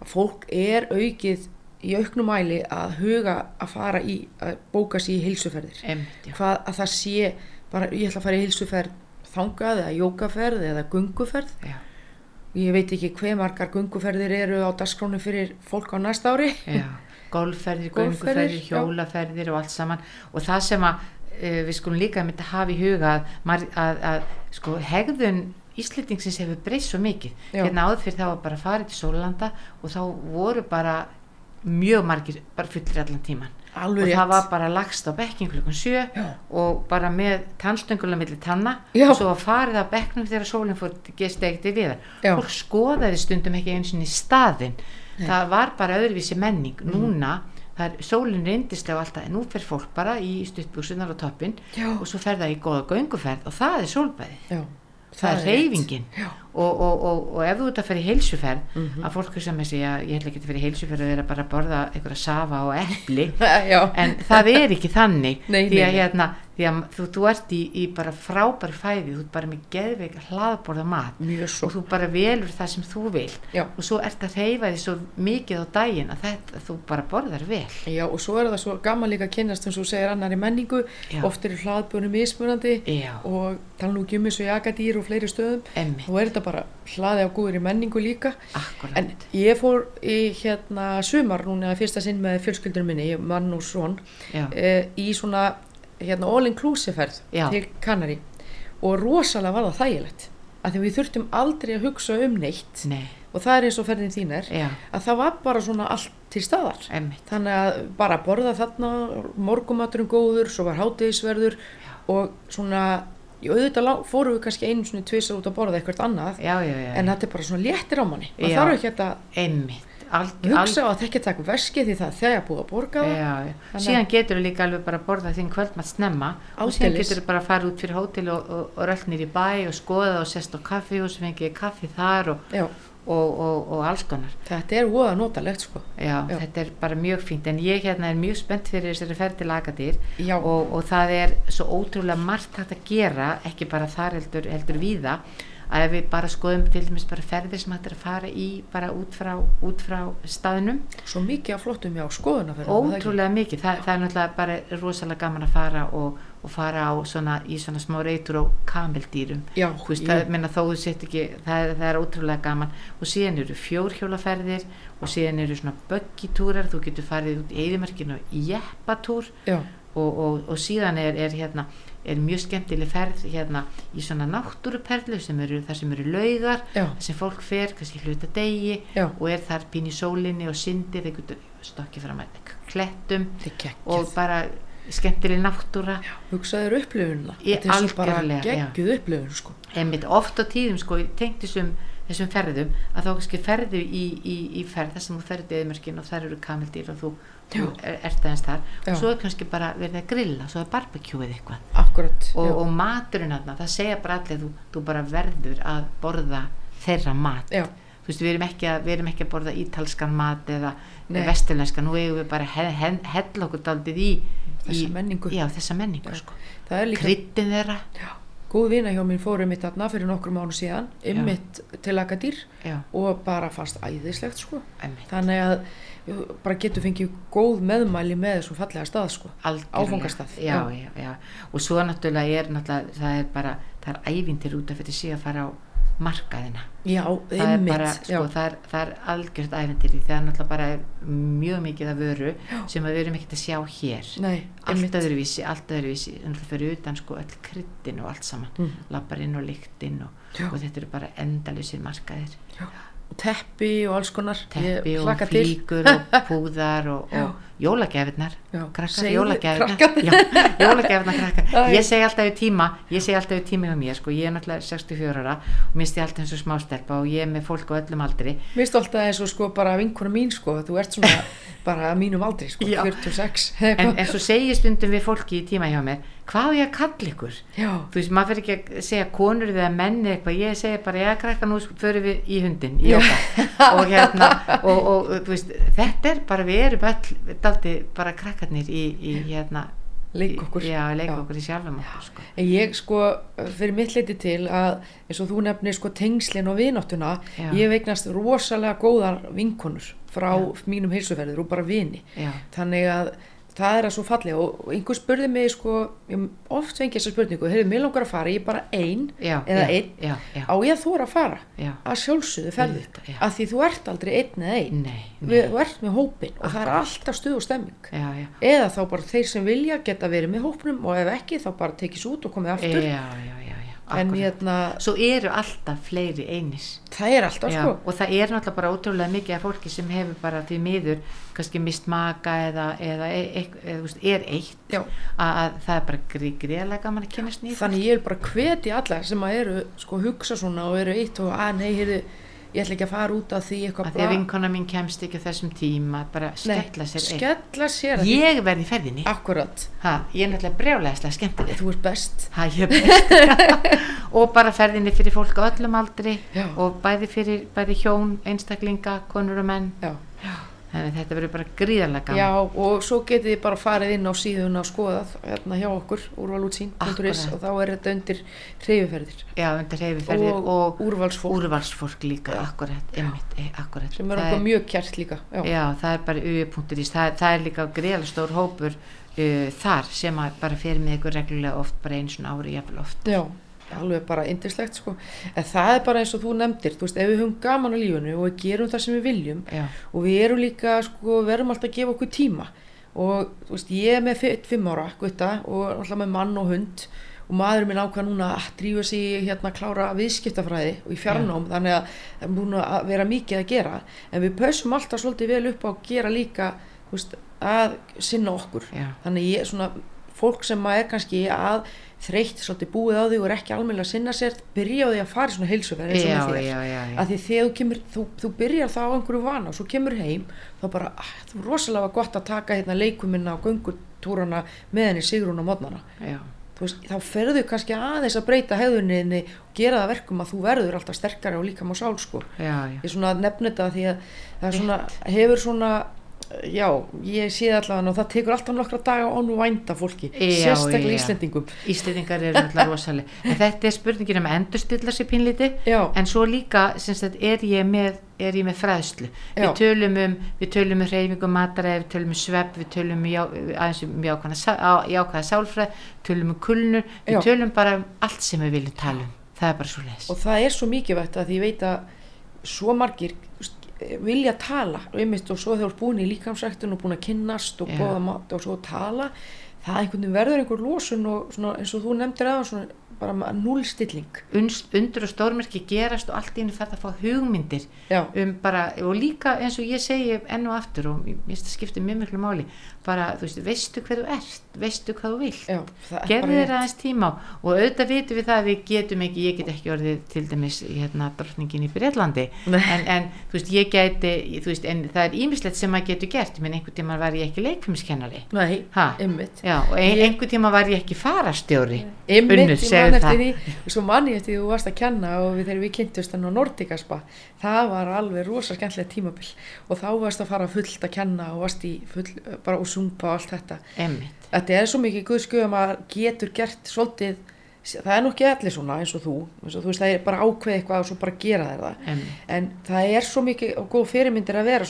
Speaker 3: að fólk er aukið í auknum mæli að huga að fara í að bóka sér í hilsuferðir
Speaker 2: já,
Speaker 3: hvað að það sé bara ég ætla að fara í hilsuferð þangað eða jókaferð eða gunguferð
Speaker 2: já,
Speaker 3: ég veit ekki hve margar gunguferðir eru á dagskránu fyrir fólk á næsta ári
Speaker 2: já golfferðir,
Speaker 3: já.
Speaker 2: hjólaferðir og allt saman og það sem að uh, við skulum líka myndi hafa í huga að, að, að sko hegðun Íslendingsins hefur breyst svo mikið
Speaker 3: Já.
Speaker 2: hérna áður fyrir það var bara farið til Sólanda og þá voru bara mjög margir bara fullir allan tíman
Speaker 3: Alveg
Speaker 2: og
Speaker 3: rétt.
Speaker 2: það var bara lagst á bekkin klukkan sjö
Speaker 3: Já.
Speaker 2: og bara með tannstöngula millir tanna
Speaker 3: Já.
Speaker 2: og svo var farið á bekknum þegar sólinn fór gestegti við
Speaker 3: Já.
Speaker 2: það fólk skoðaði stundum ekki eins og í staðinn það var bara öðruvísi menning
Speaker 3: Mhm.
Speaker 2: núna það er sólinn reyndislega og alltaf en nú fer fólk bara í stuttbúsunar á toppin
Speaker 3: Já.
Speaker 2: og svo fer það í góða gönguferð og það er sólbæði
Speaker 3: Já,
Speaker 2: það, er reyfingin. Og, og, og, og ef þú ert að fyrir heilsuferð
Speaker 3: Mhm.
Speaker 2: að fólk sem að segja ég ætla ekki að fyrir heilsuferð og bara að borða einhverja safa og epli
Speaker 3: Já.
Speaker 2: en það er ekki þannig
Speaker 3: Nei,
Speaker 2: því að hérna því að þú, þú ert í, í bara frábæri fæði þú ert bara með geðveik hlaðborða mat og þú bara velur það sem þú vil
Speaker 3: Já.
Speaker 2: og svo ert að reyfa því svo mikið á daginn að þetta, þú bara borðar vel
Speaker 3: Já, og svo er það svo gaman líka að kynnast eins og segir annari menningu,
Speaker 2: Já.
Speaker 3: oft eru hlaðbunum mismunandi
Speaker 2: Já.
Speaker 3: og tala nú ekki um eins og jakadýr og fleiri stöðum er þetta bara hlaði á góður í menningu líka.
Speaker 2: Akkúrat.
Speaker 3: en ég fór í hérna sumar núna fyrsta sinn með fjölskyldunum minni, mann og svon e, í svona hérna all-inclusive ferð
Speaker 2: Já.
Speaker 3: til Kanari og rosalega var það þægilegt að því við þurftum aldrei að hugsa um neitt.
Speaker 2: Nei,
Speaker 3: og það er eins og ferðin þín er
Speaker 2: já,
Speaker 3: að það var bara svona allt til staðar.
Speaker 2: Emmitt
Speaker 3: þannig að bara borða þarna morgumaturinn góður, svo var hátegisverður og svona ég auðvitað lá- fórum við kannski einu svona tvisar út að borða eitthvað annað
Speaker 2: Já, já, já,
Speaker 3: en þetta er bara svona léttir á manni. Maður þarf ekki að
Speaker 2: emmitt Alg,
Speaker 3: hugsa á að ekki taka veski því það er þegar búið að borga það.
Speaker 2: Síðan getur þú líka alveg bara að borða þinn kvöldmatt snemma. Og síðan getur þú bara að fara út fyrir hótel og, og, og röllnir í bæ og skoða og sest á kaffi og sem fengið kaffi þar og, og, og, og alls konar
Speaker 3: þetta er voða notalegt sko
Speaker 2: já,
Speaker 3: Já.
Speaker 2: þetta er bara mjög fínt en ég hérna er mjög spennt fyrir þessari Agadir
Speaker 3: Já.
Speaker 2: og, og það er svo ótrúlega margt hægt að gera ekki bara þar heldur, heldur víða að ef við bara skoðum til dæmis bara ferðir sem hægt er að fara í bara út frá, út frá staðnum.
Speaker 3: Svo mikið af flottum já skoðuna
Speaker 2: ótrúlega mikið, Þa, það er náttúrulega bara rosalega gaman að fara og, og fara á svona, í svona smá reytur og kameldýrum.
Speaker 3: Já, ég-
Speaker 2: það, sett ekki, það, er- það er ótrúlega gaman. Og síðan eru fjórhjólaferðir og síðan eru svona böggitúrar. Þú getur farið út í eðimerkinu í jeppatúr og, og, og síðan er, er hérna er mjög skemmtileg ferð hérna í svona náttúruperlu sem eru þar sem eru laugar þar sem fólk fer, kannski hluta degi
Speaker 3: Já.
Speaker 2: og er þar pín í sólinni og syndir, getur stokkið fram að klettum og bara skemmtileg náttúra.
Speaker 3: Hugsaður upplifununa
Speaker 2: Í
Speaker 3: þetta er svo bara geggjuð upplifun sko.
Speaker 2: Einmitt oft á tíðum sko tengt þessum, ferðum að þá kannski ferðu í, í, í ferð þar sem þú ferðu eðmörkin og þar eru kameldýr og þú, þú er, ert aðeins þar.
Speaker 3: Já.
Speaker 2: og svo er kannski bara verið að grilla svo er barbecueið eitthvað
Speaker 3: akkurat
Speaker 2: og, og maturinn aðna, það segja bara allir þú, þú bara verður að borða þeirra mat
Speaker 3: Já.
Speaker 2: þú veist, við erum ekki að, við erum ekki að borða ítalskan mat eða
Speaker 3: Nei.
Speaker 2: vesturlenskan, nú eigum við bara að he, he, hella okkur daldið í
Speaker 3: Þessa
Speaker 2: í,
Speaker 3: menningu.
Speaker 2: já, þessa menningu sko. kryddin þeirra
Speaker 3: Já, góð vina hjá mér fórum mitt þarna fyrir nokkrum mánu síðan, ymmit til Agadir
Speaker 2: já,
Speaker 3: og bara fast æðislegt sko. Þannig að bara getur fengið góð meðmæli með þessum fallega stað sko. Áfangastað,
Speaker 2: já,
Speaker 3: já.
Speaker 2: já. Já, og svo náttúrulega er náttúrulega, það er bara, það er ævintir út af fyrir sig að fara á markaðina
Speaker 3: Já,
Speaker 2: það er
Speaker 3: ymmit.
Speaker 2: bara, sko, það er, það er algjört ævintir því það er náttúrulega bara mjög mikið að vöru sem að við erum ekkert að sjá hér
Speaker 3: Nei,
Speaker 2: allt öðruvísi, allt öðruvísi en það fyrir utan sko öll kryddin og allt saman
Speaker 3: Mm.
Speaker 2: lappar inn og lyktinn og,
Speaker 3: Já.
Speaker 2: og þetta eru bara endalusir markaðir
Speaker 3: Teppi og alls konar.
Speaker 2: teppi og flíkur og púðar og, og jólagjafirnar
Speaker 3: Já.
Speaker 2: krakkar,
Speaker 3: Segðu-
Speaker 2: jólagjafirnar
Speaker 3: krakkar.
Speaker 2: Ég segi alltaf við tíma ég segi alltaf við tíma hjá mér sko, ég er náttúrulega 64 ára og minnst ég alltaf eins og smástelpa og ég er með fólk á öllum aldri
Speaker 3: finnst alltaf eins og sko bara vinkuna mín sko, þú ert svona bara mínum aldri sko,
Speaker 2: Já.
Speaker 3: 46.
Speaker 2: en, en svo segi stundum við fólki í tíma hjá mér hvað ég að kalla ykkur
Speaker 3: Já,
Speaker 2: þú veist, maður fyrir ekki að segja konur eða menni eitthvað, ég segi bara, já krakka nú förum við í hundin, í og hérna, og, og veist þetta er bara, við erum öll daldi bara krakkarnir í, í hérna
Speaker 3: Leik okkur.
Speaker 2: já, leik
Speaker 3: Já.
Speaker 2: okkur í sjálfum okkur sko.
Speaker 3: En ég sko, fyrir mitt leiti til að eins og þú nefnir sko tengslinn og vináttuna,
Speaker 2: Já.
Speaker 3: ég hef eignast rosalega góðar vinkonur frá mínum heilsuferður og bara vini.
Speaker 2: já,
Speaker 3: Þannig að það er að svo fallega og einhver spurði mig sko, ég oft fengi þessa spurningu, heyrðu, mér langar að fara, ég er bara ein
Speaker 2: já,
Speaker 3: eða einn, á ég að þóra að fara?
Speaker 2: já.
Speaker 3: Að sjálfsögðu
Speaker 2: já.
Speaker 3: að því þú ert aldrei einn eða einn.
Speaker 2: Nei, nei.
Speaker 3: Við, þú ert með hópin og það er alltaf stuð og stemming.
Speaker 2: já, já,
Speaker 3: Eða þá bara þeir sem vilja geta verið með hópnum og ef ekki þá bara tekið svo út og komið aftur. En hérna,
Speaker 2: Svo eru alltaf fleiri einis
Speaker 3: það er alltaf
Speaker 2: Já,
Speaker 3: sko.
Speaker 2: og það er náttúrulega bara ótrúlega mikið af fólki sem hefur bara því miður kannski mist maka eða, eða, e, e, eða veist, er eitt. Að, að það er bara grí, gríðlega gaman að kynast nýð
Speaker 3: þannig ég er bara hveti alla sem að eru sko hugsa svona og eru eitt og að nei, heyrðu, ég ætla ekki að fara út af því eitthvað
Speaker 2: að því að vinkona mín kemst ekki á þessum tíma bara skella sér
Speaker 3: skella sér
Speaker 2: ég verði í ferðinni. Ha, ég er náttúrulega brjálæðislega skemmtileg.
Speaker 3: Þú ert best.
Speaker 2: Ha, er best. Og bara ferðinni fyrir fólk á öllum aldri
Speaker 3: Já.
Speaker 2: og bæði fyrir bæði hjón, einstaklinga, konur og menn.
Speaker 3: Já.
Speaker 2: Þannig þetta verður bara gríðarlega gaman.
Speaker 3: Já, og svo getið þið bara farið inn á síðuna og skoðað hérna hjá okkur, úrvalútsín.is og þá er þetta undir hreyfiferðir.
Speaker 2: Já, undir reyfiferðir
Speaker 3: og,
Speaker 2: og,
Speaker 3: úrvalsfólk.
Speaker 2: úrvalsfólk líka, akkurat, einmitt, e, akkurat.
Speaker 3: Sem er okkur mjög kjært líka já.
Speaker 2: já, það er bara ui.is það, það er líka greiðlega stór hópur uh, þar sem bara fer með ykkur reglulega oft, bara einu svona ári jafnvel oft.
Speaker 3: Já, alveg bara indislegt sko. En það er bara eins og þú nefndir, þú veist, ef við höfum gaman á lífunu og við gerum það sem við viljum
Speaker 2: já,
Speaker 3: og við erum líka, sko, við erum alltaf að gefa okkur tíma. Og þú veist, ég er með fi- fimm ára, gutta, og alltaf með mann og hund og maður minn ákvað núna að drífa sig í, hérna að klára viðskiptafræði og í fjarnám, þannig að það er búin að vera mikið að gera. En við pössum alltaf svolítið vel upp á að gera líka, veist, að sinna okkur.
Speaker 2: Já,
Speaker 3: þannig ég svona fólk sem er kannski að þreytt svolítið búið á því og er ekki almennilega að sinna sér byrja á því að fara í svona heilsuferð eins og með þér.
Speaker 2: já, já, já.
Speaker 3: að því þegar þú kemur, þú, þú byrjar það á einhverju vana og svo kemur heim þá bara, að, þú er rosalega gott að taka hérna leikumina og göngutúrana með henni
Speaker 2: já.
Speaker 3: þú veist, þá ferðu kannski aðeins að breyta hefðuninni og gera það verkum að þú verður alltaf sterkari og líka má sál sko. Ég svona nefni þetta því að það svona, hefur svona já, ég sé allavega og það tekur alltaf nokkra daga að onvænda fólki
Speaker 2: Já,
Speaker 3: sérstaklega
Speaker 2: já.
Speaker 3: Íslendingum.
Speaker 2: Íslendingar eru náttúrulega rosaleg. En þetta er spurningin um að endurstilla sér pínliti en svo líka sagt, er, ég með, er ég með fræðslu? Við tölum um, við tölum um hreyfingu mataræði, við tölum um svepp, við tölum um um jákvæða, sálfræð tölum um kulnur, við tölum bara um allt sem við viljum tala um. Það er bara svo leis
Speaker 3: og það er svo mikið vægt að ég veit að svo margir vilja tala. Einmitt, og svo þegar þú ert búin í líkamsræktun og búin að kynnast og bóða mat og svo tala það einhvern veginn verður einhver losun og svona, eins og þú nefndir aðeins svona bara núlstilling
Speaker 2: undur og stórmerki gerast og allt í henni færð að fá hugmyndir um bara, og líka eins og ég segi enn og aftur og það skiptir mjög miklu máli bara, þú veist, veistu hver þú ert veistu hvað þú vilt.
Speaker 3: Er bara
Speaker 2: þér aðeins tíma og auðvitað vitum við það að við getum ekki ég get ekki orðið til dæmis hérna drottningin í Breitlandi en, en þú veist ég geti þú veist, en það er ímislegt sem maður getur gert. Menn einhvern tíma var ég ekki leikfumskennari
Speaker 3: Nei,
Speaker 2: já, og ein, einhvern tíma var ég ekki farastjóri Unnur,
Speaker 3: ég man eftir því, og svo man ég eftir því þú varst að kenna og við, þegar við kynntumst hann á Nordica spa, það var alveg rosa skemmtilega tímabil. Og þá varst að fara fullt að kenna og varst í full, bara og sumpa og allt þetta.
Speaker 2: Einmitt.
Speaker 3: Þetta er svo mikið guðskuð að maður getur gert svolítið, það er nú ekki allir svona eins og þú, eins og þú veist það er bara ákveð eitthvað og svo bara gera þér það.
Speaker 2: Einmitt.
Speaker 3: En það er svo mikið og góð fyrirmyndir að vera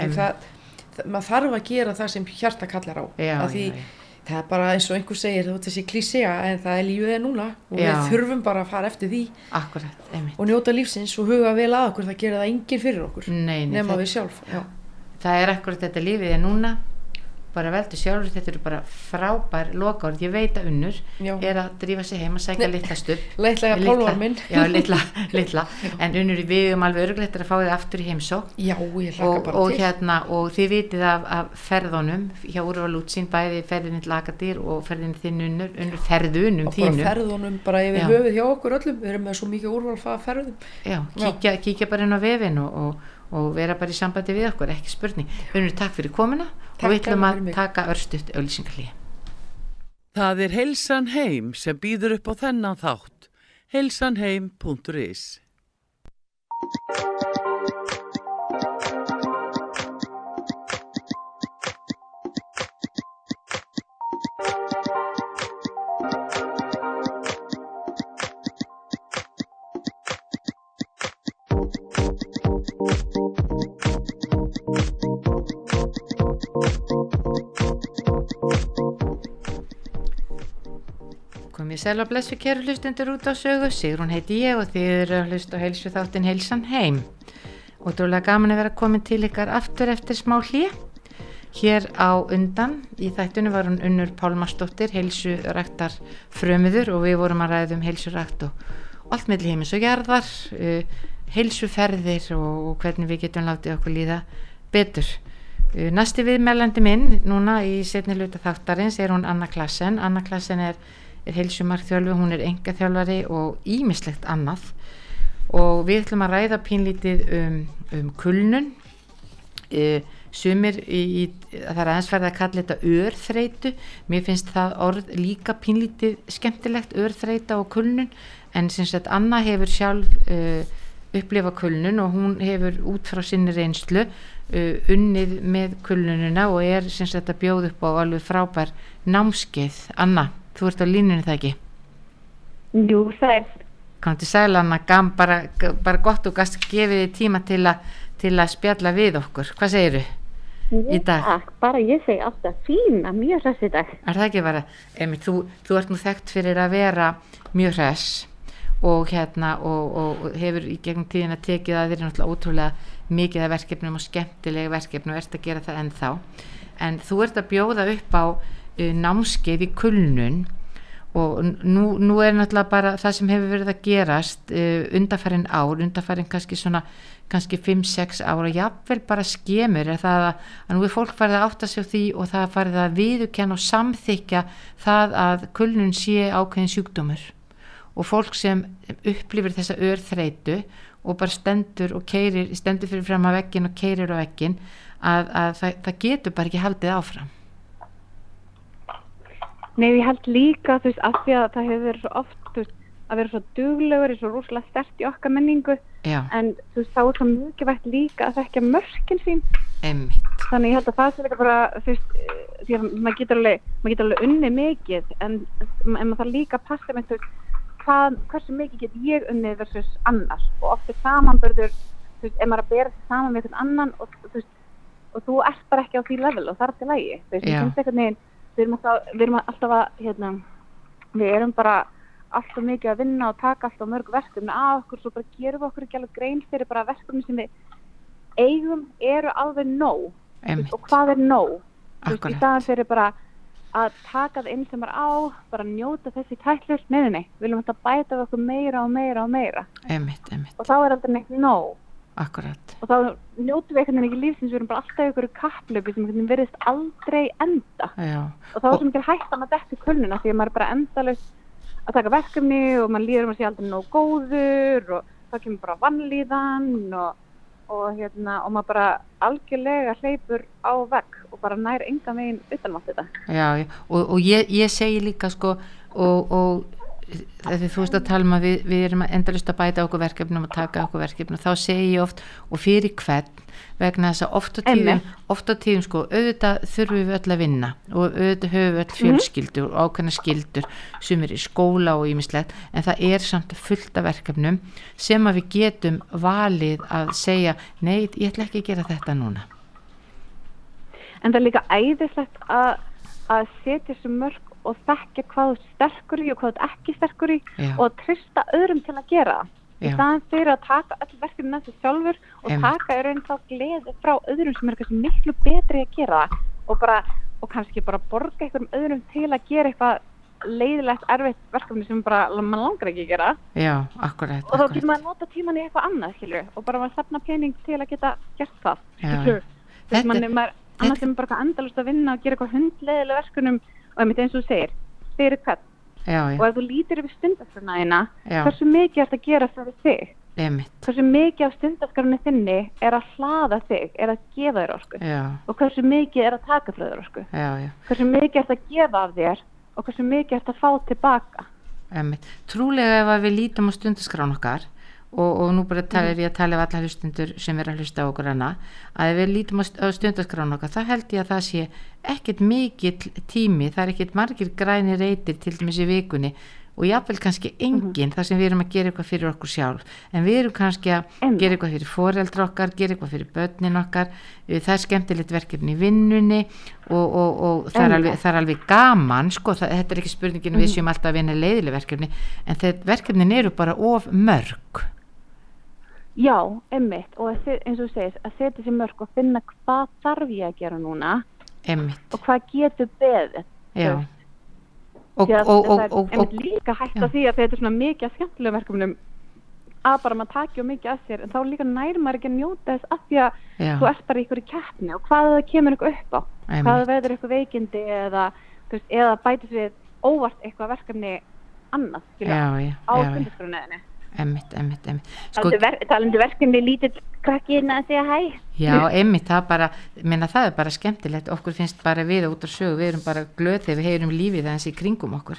Speaker 2: Einmitt.
Speaker 3: það, það, maður þarf að gera það sem hjarta kallar á.
Speaker 2: Já,
Speaker 3: því,
Speaker 2: já, já.
Speaker 3: Það er bara eins og einhver segir, þessi klísega en það er lífið er núna og við þurfum bara að fara eftir því
Speaker 2: akkurat,
Speaker 3: og njóta lífsins og huga vel að okkur, það gerir það enginn fyrir okkur
Speaker 2: Nei, nei,
Speaker 3: nema við sjálf. Já.
Speaker 2: það er akkurat þetta lífið er núna bara veldu sjálfur, þetta eru bara frábær lokaord, ég veit að unnur
Speaker 3: Já.
Speaker 2: er að drífa sig heim að sækja litla
Speaker 3: Leitlega pólvarminn.
Speaker 2: já, litla, litla. En unnur við um alveg örglegt að fá þið aftur í heimsók
Speaker 3: Já,
Speaker 2: og, og hérna og þið vitið af, af ferðunum hjá Úrvalútsín, bæði ferðinni til Akadýr og ferðinni þinn unnur, unnur ferðunum
Speaker 3: og bara ferðunum bara yfir höfuð hjá okkur öllum, við erum með svo mikið úrvalfa ferðum.
Speaker 2: já,
Speaker 3: Já.
Speaker 2: kíkja, kíkja bara inn á vefin og, og, og vera bara í sambandi við okkur, ekki spurning. Unnur takk fyrir komuna
Speaker 3: Takk
Speaker 2: og við ætlum að taka örstutt auðlýsingarlíð
Speaker 1: Það er Heilsan heim sem býður upp á þennan þátt. heilsanheim.is
Speaker 2: Komið sæl og blessu kæru hlustendur út á sögu, Sigrún heiti ég og þið eru að hlusta á heilsu þáttin heilsan heim. Ótrúlega gaman að vera komin til ykkar aftur eftir smá hlýja. Hér á undan í þættunum var hún unnur Pálmarsdóttir, heilsuræktar frömiður og við vorum að ræða um heilsurækt og allt melli heimis og gerðar, uh, heilsuferðir og, og hvernig við getum látið okkur líða betur. Uh, næsti viðmælandi minn núna í setni luta þáttarins er hún Anna Klassen. Anna Klassen er, er heilsumarkþjálfi, hún er enga þjálfari og ímislegt annað. Og við ætlum að ræða pínlítið um, um kulnun. Uh, sumir í, í, það er aðeins verið að kalla þetta örþreitu mér finnst það orð líka pínlítið skemmtilegt örþreita og kulnun. En sem sagt Anna hefur sjálf uh, upplifa kulnun og hún hefur út frá sinni reynslu uh, unnið með kulnununa og er sagt að bjóð upp á alveg frábær námskeið. Anna, þú ert á línunni það ekki?
Speaker 4: Jú, það er
Speaker 2: Kannu til sæla Anna, gam, bara, bara gott og gast gefið þið tíma til, a, til að spjalla við okkur, hvað segir þau? í dag?
Speaker 4: Takk, bara ég segi alltaf fín að mjög hress í dag.
Speaker 2: Er það ekki bara, Emi, þú, þú ert nú þekkt fyrir að vera mjög hress og hérna og, og, og hefur í gegnum tíðin að tekið að þér er náttúrulega ótrúlega mikið af verkefnum og skemmtilega verkefnum og ert að gera það ennþá. En þú ert að bjóða upp á námskeið í kulnun og nú, nú er náttúrulega bara það sem hefur verið að gerast uh, undarfærin ár, undarfærin kannski svona kannski 5-6 ára, jáfnvel bara skemur er það að, að nú er fólk farið að átta sig á því og það farið að viðukenn og samþykja það að kulnun sé ákveðin sjúkdómur. Og fólk sem upplifir þessa örþreitu og bara stendur og keirir, stendur fyrir fram að vekkin og keirir á vekkin að, að það, það getur bara ekki haldið áfram
Speaker 4: Nei, ég held líka þú veist, af því að það hefur verið svo oft veist, að vera svo duglegur, er svo rúslega stert í okkar menningu
Speaker 2: Já.
Speaker 4: en þú veist, þá er það mjög vekt líka að þekkja mörkin sín
Speaker 2: Einmitt.
Speaker 4: þannig ég held að það sé líka bara þú veist, eh, því að maður getur alveg maður getur alveg unni mikið en, en maður þarf líka að passa með þú veist hvað, hversu mikið get ég unnið versus annars og oft er samanbörður þú veist, ef maður að bera saman með einhvern annan og þú veist, og þú ert bara ekki á því level og það er til lægi, þú veist, Við erum alltaf, við erum alltaf að hérna, við erum bara alltaf mikið að vinna og taka alltaf mörg verkefni að okkur, svo bara gerum við okkur ekki alveg grein fyrir bara verkefni sem við eigum eru alveg nóg.
Speaker 2: Einmitt.
Speaker 4: og hvað er nóg? Þú veist, í staðan fyrir bara að taka það inn sem er á bara njóta þessi tætlur, nei, nei, við viljum alltaf bæta við okkur meira og meira og meira.
Speaker 2: Einmitt, einmitt,
Speaker 4: og þá er aldrei neitt nóg
Speaker 2: akkurat.
Speaker 4: Og þá njótum við einhvern veginn ekki lífsins við erum bara alltaf ykkur kapplöpi sem virðist aldrei enda.
Speaker 2: Já,
Speaker 4: og þá er svo mikil hættan að detta í kulnuna því að maður er bara endalust að taka verkefni og maður líður um að sé aldrei nóg góður og þá kemur bara vannlíðan og, og, hérna, og maður bara algjörlega hleypur á vegg og bara nær enga megin utanmátt þetta.
Speaker 2: já, og, og ég, ég segi líka sko og, og þegar þú veist að tala um að við, við erum endalist að bæta okkur verkefnum og taka okkur verkefnum. Þá segi ég oft og fyrir hvern? Vegna þess að oft á tíðum oft á tíðum sko, auðvitað þurfum við öll að vinna og auðvitað höfum við öll fjölskyldur og ákveðna skyldur. Sem er í skóla og ímislegt en það er samt fullt af verkefnum sem að við getum valið að segja, nei, ég ætla ekki að gera þetta núna.
Speaker 4: En það er líka æðislegt að, að setja þessu mörg og þekka hvað þú sterkur í og hvað þú ekki sterkur í
Speaker 2: Já.
Speaker 4: og að trista öðrum til að gera. Í staðan fyrir að taka öll verkefni þessu sjálfur og
Speaker 2: Einmitt.
Speaker 4: taka í raun þá gleði frá öðrum sem er kannski miklu betri að gera og, bara, og kannski bara borga einhverjum öðrum til að gera eitthvað leiðilegt, erfitt verkefni sem bara mann langar ekki að gera
Speaker 2: já, akkurat,
Speaker 4: og þá getur maður að nota tíman í eitthvað annað skilur, og bara maður safna pening til að geta gert það.
Speaker 2: Þetta-
Speaker 4: mann er maður
Speaker 2: þetta-
Speaker 4: annars er maður bara endalust að vinna og gera eitthvað hundleiðilega verkunum og einmitt eins og þú segir, fyrir hvern?
Speaker 2: Já,
Speaker 4: og
Speaker 2: já,
Speaker 4: ef þú lítir yfir stundaskranaðina
Speaker 2: Já.
Speaker 4: hversu mikið er þetta að gera fyrir þig?
Speaker 2: Emitt
Speaker 4: hversu mikið af stundaskranu þinni er að hlaða þig, er að gefa þér orku?
Speaker 2: Já,
Speaker 4: og hversu mikið er að taka frá þér orku? Hversu mikið er þetta að gefa af þér og hversu mikið er þetta að fá tilbaka
Speaker 2: Einmitt. Trúlega ef við lítum á stundaskrán okkar og, og nú bara tala, er ég að tala af alla hlustundur sem er að hlusta okkur hana að ef við lítum á, st- á stundaskrán okkar þá held ég að það sé ekkert mikill tími, það er ekkert margir græni reytir til dæmis í vikunni og jáfnvel kannski enginn þar sem við erum að gera eitthvað fyrir okkur sjálf. En við erum kannski að
Speaker 4: Einmitt.
Speaker 2: gera eitthvað fyrir foreldra okkar, gera eitthvað fyrir börnin okkar. Það er skemmtilegt verkefni í vinnunni og, og, og það, er alveg, það er alveg gaman sko, það, þetta er ekki spurningin við séum alltaf að vinna leiðileg verkefni en þetta verkefnin eru bara of mörg
Speaker 4: Já, einmitt. Og eins og þú segist að setja sér mörg og finna hvað þarf ég að gera núna
Speaker 2: emmitt,
Speaker 4: og hvað getur beðið.
Speaker 2: Já. Og,
Speaker 4: að
Speaker 2: og, og,
Speaker 4: það er
Speaker 2: og, og
Speaker 4: líka hægt
Speaker 2: já.
Speaker 4: að því að þetta er svona mikið að skemmtilega verkefnum að bara maður taki og mikið að sér en þá líka nær maður ekki að njóta þess að því að
Speaker 2: já,
Speaker 4: þú ert bara ykkur í keppni og hvað það kemur ykkur upp á. Hvað
Speaker 2: Einmitt.
Speaker 4: það verður ykkur veikindi eða, veist, eða bætis við óvart eitthvað verkefni annað á stundaskrunniðinni
Speaker 2: emmitt, emmitt, emmitt
Speaker 4: sko, talandi verkefni lítill krakki inn að segja hæ.
Speaker 2: Já, einmitt, það bara, minna það er bara skemmtilegt, okkur finnst bara við út á sögu, við erum bara glöð þegar við heyrum lífið aðeins í kringum okkur,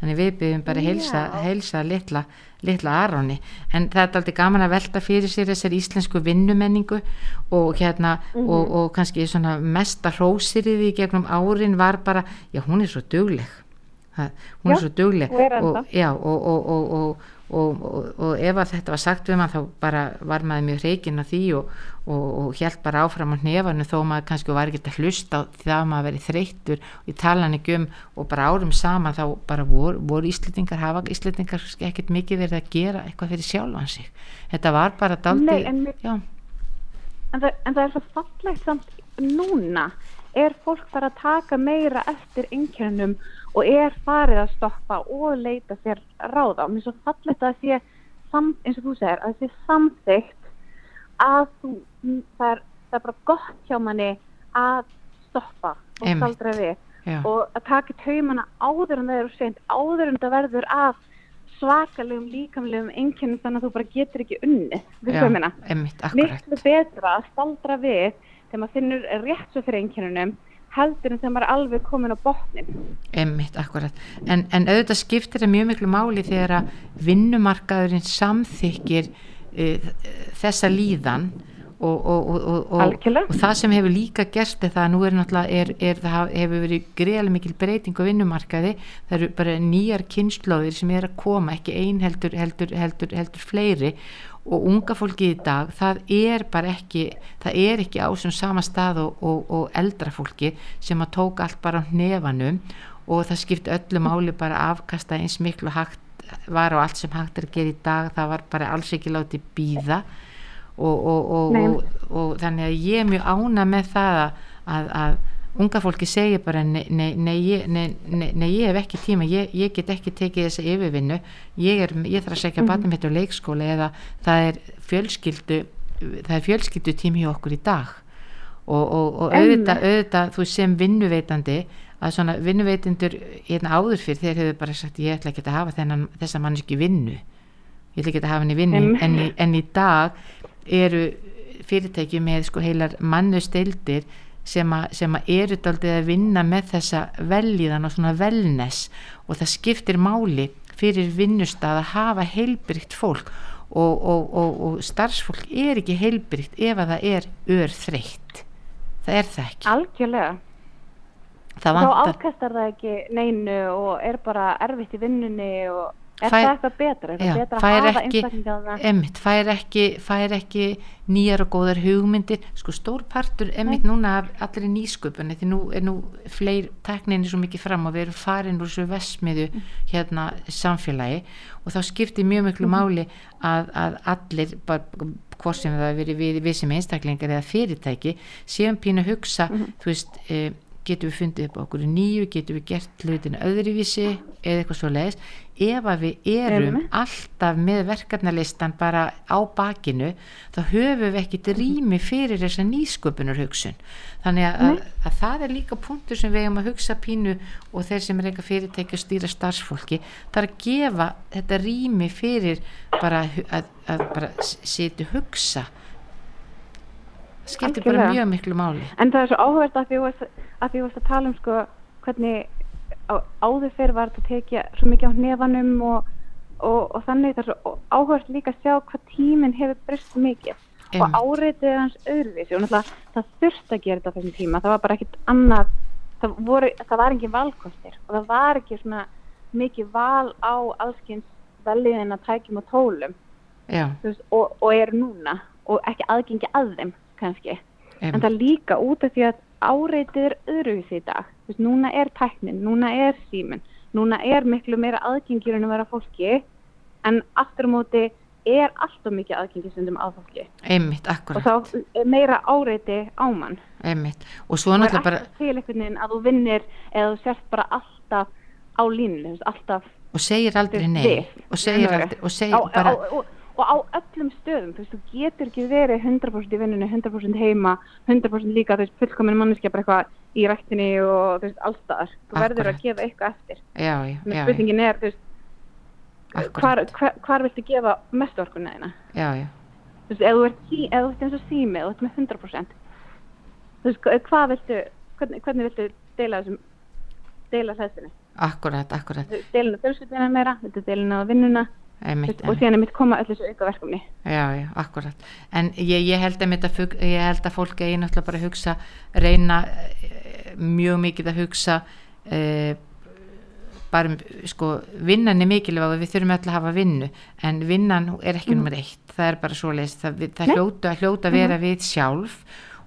Speaker 2: þannig við byggjum bara heilsa,
Speaker 4: Já.
Speaker 2: heilsa litla, litla Aroni, en það er aldrei gaman að velta fyrir sér þessar íslensku vinnumenningu og hérna,
Speaker 4: Mhm.
Speaker 2: og, og kannski svona mesta hrósiriði í gegnum árin var bara, já hún er svo dugleg, hún
Speaker 4: Já,
Speaker 2: er svo dugleg
Speaker 4: og
Speaker 2: já, og, og, og, ef að þetta var sagt við maður þá bara var maður mjög reygin á því og, og, og hjælt bara áfram á hnefanum þó maður kannski var ekki að hlusta á því að maður verið þreyttur. Og ég tala hann ekki um og bara árum saman þá bara voru, voru íslendingar hafa íslendingar ekkert mikið verið að gera eitthvað fyrir sjálfan sig. Þetta var bara daldi
Speaker 4: en en það, en það er svo fallegt samt núna. Er fólk bara að taka meira eftir einkennum og er farið að stoppa og leita sér ráða. Og mér er svo fallegt að sé eins og þú segir, að það sé samþygt að þú, það, er, það er bara gott hjá manni að stoppa og staldra við
Speaker 2: já,
Speaker 4: og að taka taumana áður en það eru seint, áður en það verður að svakalegum líkamlegum einkennum þannig að þú bara getur ekki unni,
Speaker 2: emmitt, akkurat.
Speaker 4: Miklu betra að staldra við þegar maður finnur rétt svo fyrir einkennunum heldur en þegar maður er alveg komin á botnin
Speaker 2: Einmitt, akkurat. En, en auðvitað skiptir það mjög miklu máli þegar að vinnumarkaðurinn samþykir uh, þessa líðan og, og, og, og, og,
Speaker 4: Algjörlega.
Speaker 2: og það sem hefur líka er það að nú er náttúrulega er, er, það hefur verið greiðlega mikil breyting á vinnumarkaði það eru bara nýjar kynnslóðir sem er að koma ekki ein heldur, heldur, heldur, heldur fleiri og unga fólki í dag það er bara ekki það er ekki á sem sama stað og, og, og eldra fólki sem að tók allt bara á hnefanum og það skipti öllu máli bara afkasta eins miklu hægt var á allt sem hægt er að gera í dag það var bara alls ekki látið býða og, og, og, og, og þannig að ég er mjög ána með það að, að, að unga fólki segja bara nei, nei, nei, nei, nei, nei ég hef ekki tíma ég, ég get ekki tekið þessa yfirvinnu. Ég, er, ég þarf að segja mm -hmm. mitt á leikskóla eða það er fjölskyldu það er fjölskyldu tími hjá okkur í dag. Og, og, og auðvitað, auðvitað þú sem vinnuveitandi að svona vinnuveitindur hérna áður fyrir þeir hefur bara sagt ég ætla ekki að hafa þennan, þessa manneski vinnu. Ég ætla ekki að hafa henni vinnu.
Speaker 4: Einmitt.
Speaker 2: en, í- en í dag eru fyrirtæki með sko heilar mannusteildir sem, a, sem að eru daldið að vinna með þessa velíðan og svona velness og það skiptir máli fyrir vinnustað að hafa heilbrygt fólk. Og, og, og, og starfsfólk er ekki heilbrygt ef að það er örþreytt. Það er það ekki.
Speaker 4: Algjörlega.
Speaker 2: Það
Speaker 4: þá afkastar það ekki neinu og er bara erfitt í vinnunni og er
Speaker 2: Fær-
Speaker 4: það eitthvað betra? Er
Speaker 2: Já,
Speaker 4: það betra
Speaker 2: fær
Speaker 4: að hafa
Speaker 2: ekki-
Speaker 4: einstaklinga á það
Speaker 2: Emmitt, fær ekki, fær ekki nýjar og góðar hugmyndir. Sko stór partur emmitt núna af allri nýsköpunni því nú er nú fleir tekninni svo mikið fram og við erum farin úr þessu vesmiðu hérna samfélagi og þá skiptir mjög miklu máli að, að allir bara hvort sem það veri við, við sem einstaklingar eða fyrirtæki séum pínu að hugsa þú veist e, getum við fundið upp okkur nýju, getum við gert hlutina öðruvísi eða eitthvað svo leiðis ef að við erum
Speaker 4: Einmitt.
Speaker 2: alltaf með verkefnalistan bara á bakinu þá höfum við ekkit rými fyrir þessa nýsköpunar hugsun þannig að, að, að það er líka punktur sem við eigum að hugsa pínu og þeir sem er eitthvað fyrirtæki að stýra starfsfólki það er að gefa þetta rými fyrir bara að, að bara setja hugsa. Skiptir bara mjög miklu máli.
Speaker 4: En það er svo áhverð að því þú varst að, því þú varst að tala um sko hvernig á, áður fyrir var þetta að tekja svo mikið á hnefanum og, og, og þannig það er svo áhverð líka að sjá hvað tíminn hefur breyst mikið.
Speaker 2: Einmitt.
Speaker 4: og áreitið er hans öðruvísi og náttúrulega það þurfti að gera þetta á þessum tíma. Það var bara ekkit annað það, voru, það var engin valkostir og það var ekki svona mikið val á allskins veljiðina tækjum og tólum. Veist, og, og er núna og ekki aðgengi að þeim kannski. En
Speaker 2: em,
Speaker 4: það líka út af því að áreitið er öðruvísi í dag. Veist, núna er tæknin, núna er síminn núna er miklu meira aðgengir en að vera fólki en aftur móti er alltaf mikið aðgengisundum á fólki.
Speaker 2: Einmitt,
Speaker 4: og þá er meira áreiti á mann.
Speaker 2: Einmitt. Og svo náttúrulega bara
Speaker 4: að þú vinnir eða þú sérst bara alltaf á línu, alltaf
Speaker 2: og segir aldrei nei. og segir aldrei og segir bara,
Speaker 4: og, á öllum stöðum þú veist, þú getur ekki verið 100% í vinnunni 100% heima, 100% líka þú veist, fullkomin manneskja bara eitthvað í rættinni og þú veist, allstaðar þú verður
Speaker 2: Akkurat.
Speaker 4: að gefa eitthvað eftir.
Speaker 2: Já, já, já,
Speaker 4: spurningin er, þú veist hvar, hvar, hvar viltu gefa mest orkunna þína?
Speaker 2: Já, já,
Speaker 4: þú veist, ef þú ert, ef þú ert eins og sími og þú ert með 100% þú veist, hva- hvað viltu hvernig, hvernig viltu deila þessum deila hlæðsinu
Speaker 2: akkurat, akkurat.
Speaker 4: Deilina fjölskyldina meira, viltu deilina á vinnuna
Speaker 2: einmitt,
Speaker 4: og síðan er mitt koma öll þessu auka verkefni
Speaker 2: Já, já, akkurat. En ég, ég, held að ég held að fólk eigi náttúrulega bara að hugsa, reyna eh, mjög mikið að hugsa uh, bara um, sko, vinnan er mikilvæg og við þurfum öll að hafa vinnu, en vinnan er ekki nummer eitt, það er bara svoleiðis, það, við- það
Speaker 4: Nei.
Speaker 2: hljóta, hljóta að vera við sjálf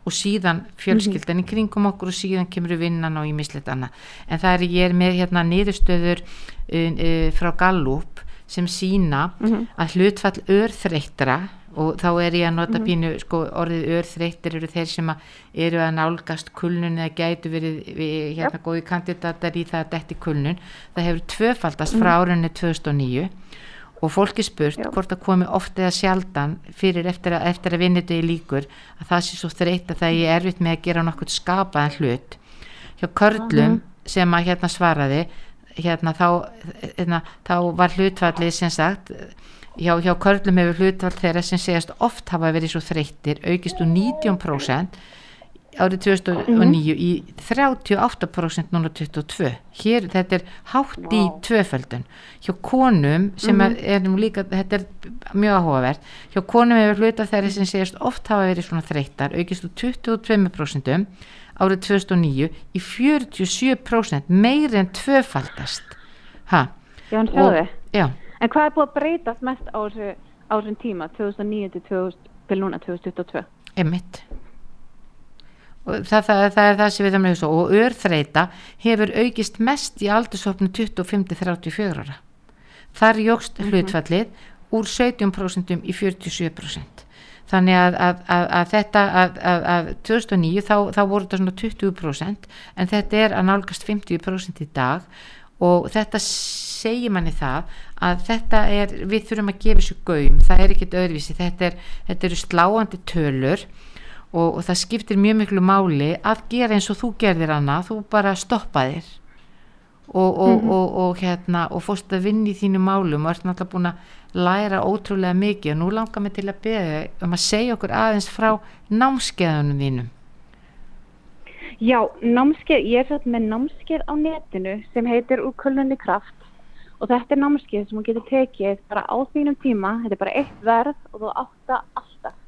Speaker 2: og síðan fjölskyldan í kringum okkur og síðan kemur vinnan og í mislet annað. En það er, ég er með hérna niðurstöður uh, uh, frá Gallup sem sína að hlutfall örþreyttra og þá er ég að nota pínu sko, orðið örþreyttir eru þeir sem að eru að nálgast kulnun eða gætu verið við, hérna góði kandidatar í það að detti kulnun. Það hefur tvöfaldast frá árunni 2009 og fólki spurt
Speaker 4: Já.
Speaker 2: hvort það komi oft eða sjaldan fyrir eftir að, eftir að vinnitu í líkur að það sé svo þreytt að það er erfitt með að gera nokkuð skapaðan hlut. Hjá körlum sem að hérna svaraði hérna þá, hérna, þá var hlutfallið sem sagt hjá, hjá körlum hefur hlutfall þeirra sem segast oft hafa verið svo þreyttir aukist úr 19% árið 2009 í 38% núna 22 hér þetta er hátt í tvöföldun. Hjá konum sem er, er nú líka, þetta er mjög áhugavert. Hjá konum hefur hluta þeirra sem segist oft hafa verið svona þreyttar aukist úr 22% árið 2009 í 47% meir en tvöfaldast ha,
Speaker 4: Já,
Speaker 2: og,
Speaker 4: sjáðu.
Speaker 2: já,
Speaker 4: En hvað er búið að breytast mest á þessu, á þessum tíma, 2009 til 2000, til núna 2022?
Speaker 2: Einmitt. Og það, það, það er það sem við þarfum að hugsa og örþreita hefur aukist mest í aldursopnu 25-34 ára. Þar jógst hlutfallið úr 17% í 47%. Þannig að, að, að, að þetta að, að 2009 þá, þá voru þetta svona 20% en þetta er að nálgast 50% í dag. Og þetta segir manni það að þetta er, við þurfum að gefa þessu gaum, það er ekkert öðruvísi, þetta, er, þetta eru sláandi tölur og, og það skiptir mjög miklu máli að gera eins og þú gerðir hana, þú bara stoppaðir. Og, og, og, og hérna og fórst að vinna í þínu málum og ert náttúrulega búin að læra ótrúlega mikið og nú langar mig til að beða um að segja okkur aðeins frá námskeiðunum þínum.
Speaker 4: Já, námskeið, ég er satt með námskeið á netinu sem heitir úr kulnunni kraft og þetta er námskeið sem þú getur tekið bara á þínum tíma, þetta er bara eitt verð og þú átta alltaf.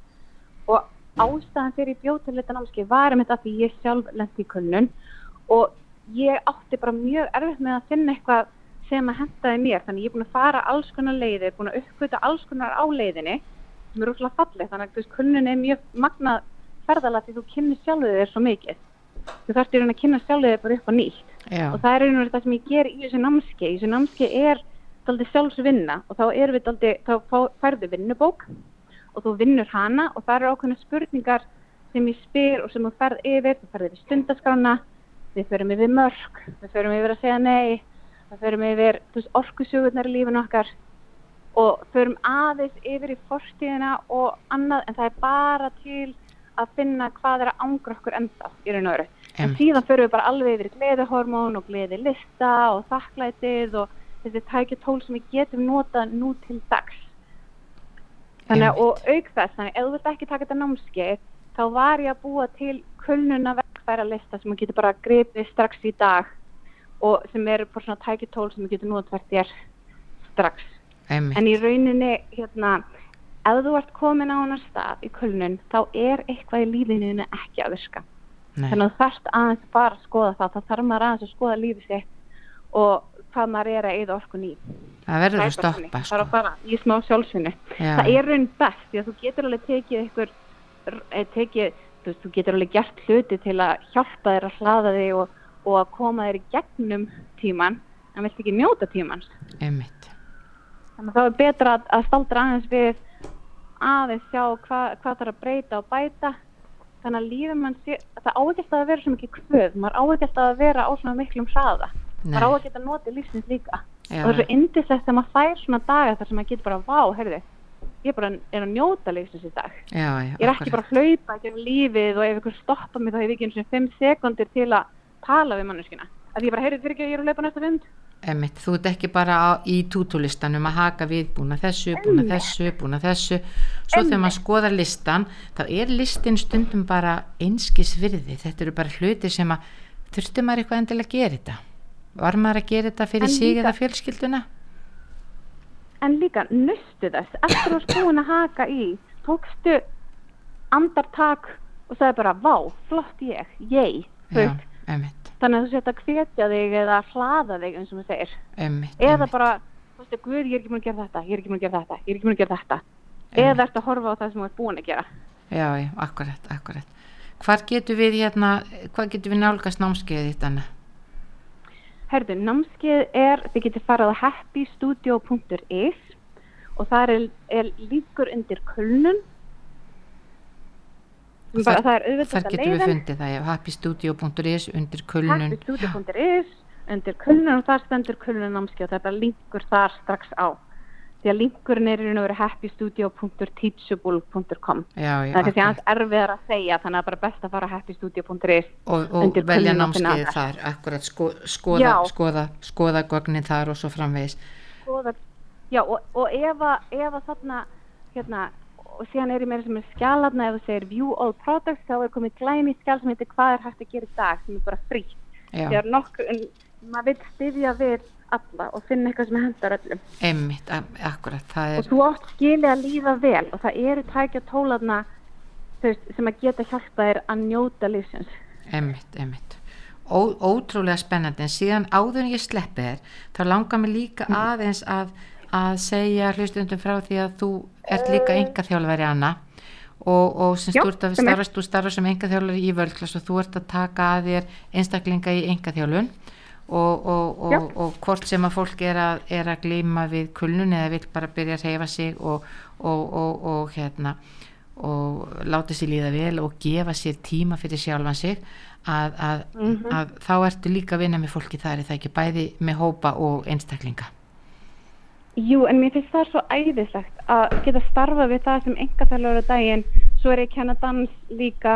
Speaker 4: Og ástæðan fyrir ég bjóð til þetta námskeið var um þetta því ég sjálf lendi í kulnun og ég átti bara mjög erfitt með að finna eitthvað sem að hentaði mér, þannig ég er búin að fara alls konar leiðir, búin að uppkvita alls konar á leiðinni sem er úrslega fallið, þannig að þú veist, kulnun er mjög magnað ferðalega því þú kynni sjálfið þér svo mikið. Þú þarfst í raun að kynna sjálfið þér bara upp á nýtt.
Speaker 2: Já,
Speaker 4: og það er raun og veru það sem ég ger í þessu námskeið. Í þessu námskeið er daldið sjálfsvinna og þá erum við daldið, þá færðu vinnubók og þú vinnur hana og það eru ákveðna spurningar sem ég spyr og sem þú ferð yfir, þú ferð yfir stundaskrána við förum yfir mörg, við förum yfir að segja nei við förum yfir orkusjögurnar í lífinu okkar og förum aðeins yfir í forstíðina og annað en það er bara til að finna hvað er að ángra okkur enda í raun og veru. En síðan förum við bara alveg yfir gleðihormón og gleðilista og þakklætið og þessi tækja tól sem við getum notað nú til dags. Þannig að og auk þess, þannig ef þú vilt ekki taka þetta námskeið, þá var ég að búa til kulnuna verkfæra lista sem þú getur bara gripið strax í dag og sem eru bara svona tækja tól sem við getum notað hvert þér strax.
Speaker 2: einmitt,
Speaker 4: En í rauninni, hérna, ef þú ert komin á hennar stað í kulnun, þá er eitthvað í lífinu ekki að virka.
Speaker 2: nei,
Speaker 4: Þannig að þú þarft aðeins bara að skoða það, þá þarf maður aðeins að skoða lífið sitt og hvað maður er að eyða orkun í.
Speaker 2: það verður að
Speaker 4: bara
Speaker 2: stoppa sko.
Speaker 4: fara í smá sjálfsvinni.
Speaker 2: Já.
Speaker 4: Það er raun best, því að þú getur alveg tekið ykkur, eh, tekið, þú, þú getur alveg gert hluti til að hjálpa þér að hlaða þig og, og að koma þér í gegnum tíman, en vilt ekki njóta tímans.
Speaker 2: einmitt,
Speaker 4: þannig að það er betra að, að staldra aðeins við aðeins sjá hva, hvað þarf að breyta og bæta. Þannig að lífum mann sé, það á ekki alltaf að vera svo mikið kvöð, maður á ekki alltaf að vera á svona miklum hraða,
Speaker 2: Nei.
Speaker 4: maður á ekki að nota lífsins líka.
Speaker 2: Já,
Speaker 4: og það er svo indislegt þegar maður fær svona daga þar sem maður getur bara, vá, heyrðu ég bara er að njóta lífsins í dag.
Speaker 2: Já, já,
Speaker 4: ég er ekki bara að hlaupa ekki um lífið og ef ykkur stoppa mig þá hef ég ekki eins og 5 sekundir til að tala við manneskina að ég bara heyrðu fyrir ekki að ég er að hlaupa næsta vind
Speaker 2: Emitt, þú ert ekki bara á, í tútulistanum að haka við búna þessu, búna þessu, búna þessu. Svo þegar maður skoðar listan þá er listin stundum bara einskis virði, þetta eru bara hluti sem að þurfti maður eitthvað endilega að gera þetta? Var maður að gera þetta fyrir
Speaker 4: En
Speaker 2: sig
Speaker 4: líka-
Speaker 2: eða fjölskylduna?
Speaker 4: En líka nustu þess. Eftir að að haka í? Tókstu andartak og sagði bara, vá, flott ég. Ég,
Speaker 2: emitt,
Speaker 4: þannig að þú sett að hvetja þig eða hlaða þig eins og maður segir
Speaker 2: emitt
Speaker 4: eða bara, þú veist, guð, ég er ekki múin að gera þetta ég er ekki múin að gera þetta, ég er ekki múin að gera þetta. Eða ertu að horfa á það sem þú ert búin að gera.
Speaker 2: Já, já, akkurat, akkurat. Hvar getur við hérna hvað getur við nálgast námskeiðið þitt Anna?
Speaker 4: Herðu, námskeið er, þið getur farið á happystudio.is og það er, er líkur undir kulnun. Bara,
Speaker 2: þar-
Speaker 4: það er
Speaker 2: Þar
Speaker 4: auðvitað
Speaker 2: getur við fundið það, happystudio.is undir kulnun
Speaker 4: happystudio.is undir kulnun og þar stendur kulnun námskeið og það er bara linkur þar strax á. Því að linkurinn er í raun og veru happystudio.teachable.com. Það er
Speaker 2: akkurat.
Speaker 4: aðeins erfiðar að segja þannig að bara best að fara happystudio.is
Speaker 2: og, og velja
Speaker 4: það.
Speaker 2: þar akkurat sko, skoða, skoða, skoða gögnin þar og svo framvegis
Speaker 4: skoða, já og, og að, ef að þarna hérna, og síðan er ég meira sem er skjalarna ef þú segir view all products þá er komið glæmi skjal sem heitir hvað er hægt að gera í dag sem er bara
Speaker 2: já,
Speaker 4: þegar nokkur, maður vil styðja við alla og finna eitthvað sem hendar öllum.
Speaker 2: Einmitt, akkurat það
Speaker 4: og
Speaker 2: er,
Speaker 4: þú átt skilið að líða vel og það eru tækja tólarna veist, sem að geta hjálpa þér að njóta lífsins.
Speaker 2: Einmitt, einmitt. Ó, ótrúlega spennandi en síðan áður en ég sleppi þér þá langar mig líka
Speaker 4: Mm.
Speaker 2: aðeins að, að segja hlustundum frá því að þú ert líka enga þjálfari Anna. Og, og sem stúrt að
Speaker 4: er.
Speaker 2: starfast þú starfast sem enga þjálfari í völdklass og þú ert að taka að þér einstaklinga í enga þjálfun og, og, og, og hvort sem að fólk er að, er að glíma við kulnun eða vill bara byrja að reyfa sig og, og, og, og hérna og láta sér líða vel og gefa sér tíma fyrir sjálfan sig að, að, að þá ertu líka að vinna með fólki þar er það ekki? Bæði með hópa og einstaklinga
Speaker 4: Jú, en mér finnst það svo æðislegt að geta starfa við það sem engaþjálfur á daginn, svo er ég að kenna dans líka,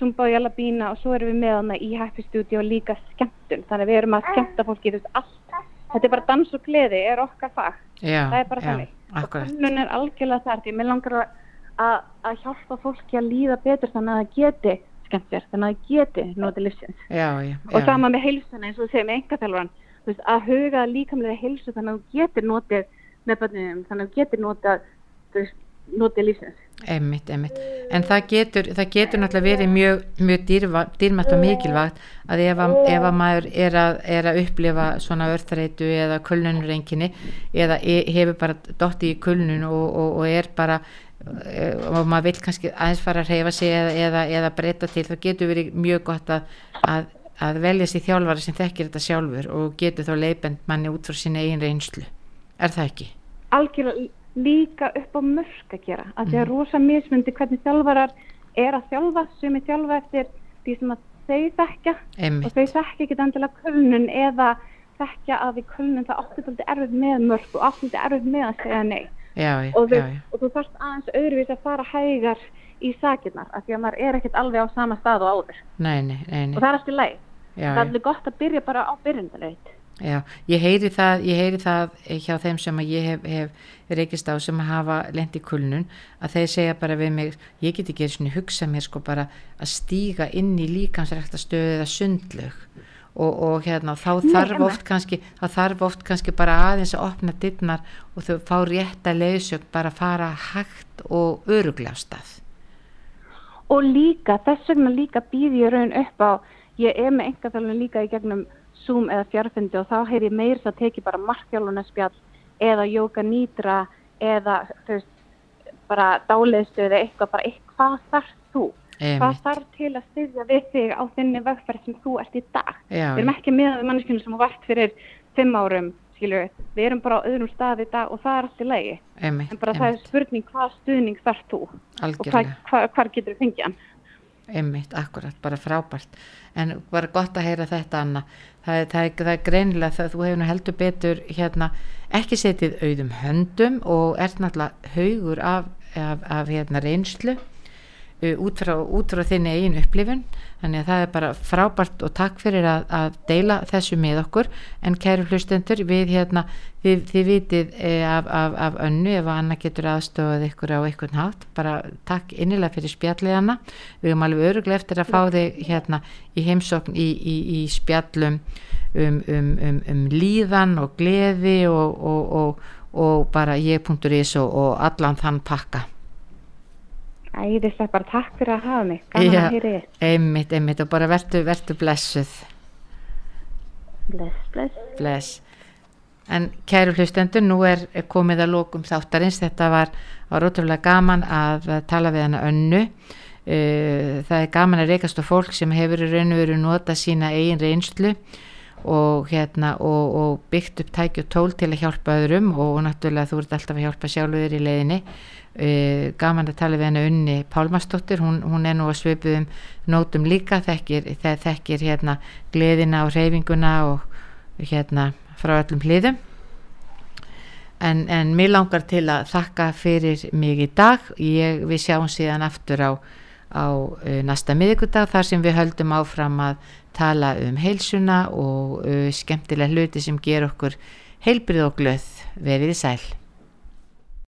Speaker 4: zumba og jalabína og svo erum við með hana í Happy Studio líka skemmtun, þannig við erum að skemmta fólki þú veist allt, þetta er bara dans og gleði er okkar fag,
Speaker 2: já,
Speaker 4: það er bara
Speaker 2: já,
Speaker 4: þannig. Og
Speaker 2: akkurat,
Speaker 4: kunnun er algjörlega þar því mér langar að, að, að hjálpa fólki að líða betur þannig að það geti skemmt sér, þannig að það geti notið lífsins.
Speaker 2: Já, já,
Speaker 4: og sama með heilsuna eins og veist, að huga líkamlega heilsu þannig að þú getur notið með börnum þannig að þú getur veist, notið lífsins.
Speaker 2: Einmitt, einmitt. En það getur, það getur náttúrulega verið mjög, mjög dýrva, dýrmætt og mikilvægt að ef að, ef að maður er að, er að upplifa svona örþreitu eða kulnunrenginni eða e, hefur bara dotti í kulnun og, og, og er bara eh, og maður vil kannski aðeins fara að reyfa sig eða, eða, eða breyta til það getur verið mjög gott að, að, að velja sér þjálfara sem þekkir þetta sjálfur og getur þá leipend manni út frá sinni eigin reynslu er það ekki?
Speaker 4: algjörlega líka upp á mörk að gera. Að því að rosa mismundi hvernig þjálfarar er að þjálfa sem er þjálfa eftir því sem að þau þekkja
Speaker 2: Einmitt.
Speaker 4: og þau þekkja ekki endilega kulnun eða þekkja að við kulnun það átti alltaf erfið með mörk og átti alltaf erfið með að segja nei.
Speaker 2: Já, já,
Speaker 4: og, þú,
Speaker 2: já,
Speaker 4: og þú þarfst aðeins öðruvís að fara hægar í sakirnar af því að maður er ekkert alveg á sama stað og áður.
Speaker 2: Nei, nei, nei, nei.
Speaker 4: og það er alltaf leið það er alveg gott að byrja bara á byrjundarleit
Speaker 2: Já, ég heyri það, ég heyri það hjá þeim sem að ég hef, hef reykist á sem hafa lent í kulnun að þeir segja bara við mig, ég get ekki svona hugsa mér sko bara að stíga inn í líkansrækta stöðu eða sundlög og, og hérna þá þarf
Speaker 4: einmitt.
Speaker 2: oft kannski, þá þarf oft kannski bara aðeins að opna dittnar og þau fá rétta leiðsög bara að fara hægt og öruglega af stað.
Speaker 4: og líka, þess vegna líka býði ég raun upp á, ég er með engaþjálfun líka í gegnum Zoom eða fjarfundi og þá heyr ég meir það teki bara markjálunarspjall eða jóka nýtra eða þú veist, bara dáleiðstöðu eitthvað, bara eitthvað. Þarf þú? Hvað
Speaker 2: Einmitt.
Speaker 4: þarf til að styðja við þig á þinni vegferð sem þú ert í dag?
Speaker 2: Já,
Speaker 4: við erum ekki með við manneskjum sem þú vart fyrir 5 árum, skilur við erum bara á öðrum stað í dag og það er allt í lagi.
Speaker 2: Einmitt,
Speaker 4: en bara það er
Speaker 2: einmitt,
Speaker 4: spurning hvað stuðning þarf þú? Og hvað,
Speaker 2: algjörlega.
Speaker 4: hvað, hvað getur þú fengið hann
Speaker 2: einmitt, akkurat, bara frábært. En bara gott að heyra þetta Anna. Það er, það er, það er greinilega það þú hefur nú heldur betur hérna ekki setið auðum höndum og ert náttúrulega haugur af, af, af hérna reynslu út, frá, út frá þinni eigin upplifun. Þannig að það er bara frábært og takk fyrir að, að deila þessu með okkur. En kæru hlustendur við hérna þið, þið vitið e, af, af, af önnu ef Anna getur aðstofað ykkur á einhvern hátt. Bara takk innilega fyrir spjallið Anna. Við erum alveg öruglega eftir að fá þig hérna í heimsókn í, í, í spjallum um, um, um, um líðan og gleði og, og, og, og bara ég.is og, og allan þann pakka
Speaker 4: Æðislega bara takk fyrir að hafa mig. Gaman
Speaker 2: Já.
Speaker 4: að heyri
Speaker 2: einmitt, einmitt. Og bara vertu, vertu blessuð.
Speaker 4: Bless, bless.
Speaker 2: Bless. En kæru hlustendur, nú er komið að lókum þáttarins, þetta var, var ótrúlega gaman að tala við hana önnu. Uh, það er gaman að reykast á fólk sem hefur í raun og veru nota sína eigin reynslu og, hérna, og, og byggt upp tæki og tól til að hjálpa öðrum. Og náttúrulega þú ert alltaf að hjálpa sjálfur í leiðinni uh, gaman að tala við hana unni Pálmarsdóttir, hún, hún er nú að svipuðum nótum líka, þekkir, þe- þekkir hérna, gleðina og reyfinguna og hérna frá öllum hliðum. En, en mér langar til að þakka fyrir mig í dag. Ég, við sjáum síðan aftur á, á uh, næsta miðvikudag þar sem við höldum áfram að tala um heilsuna og uh, skemmtilega hluti sem ger okkur heilbrið og glöð. Verið í sæl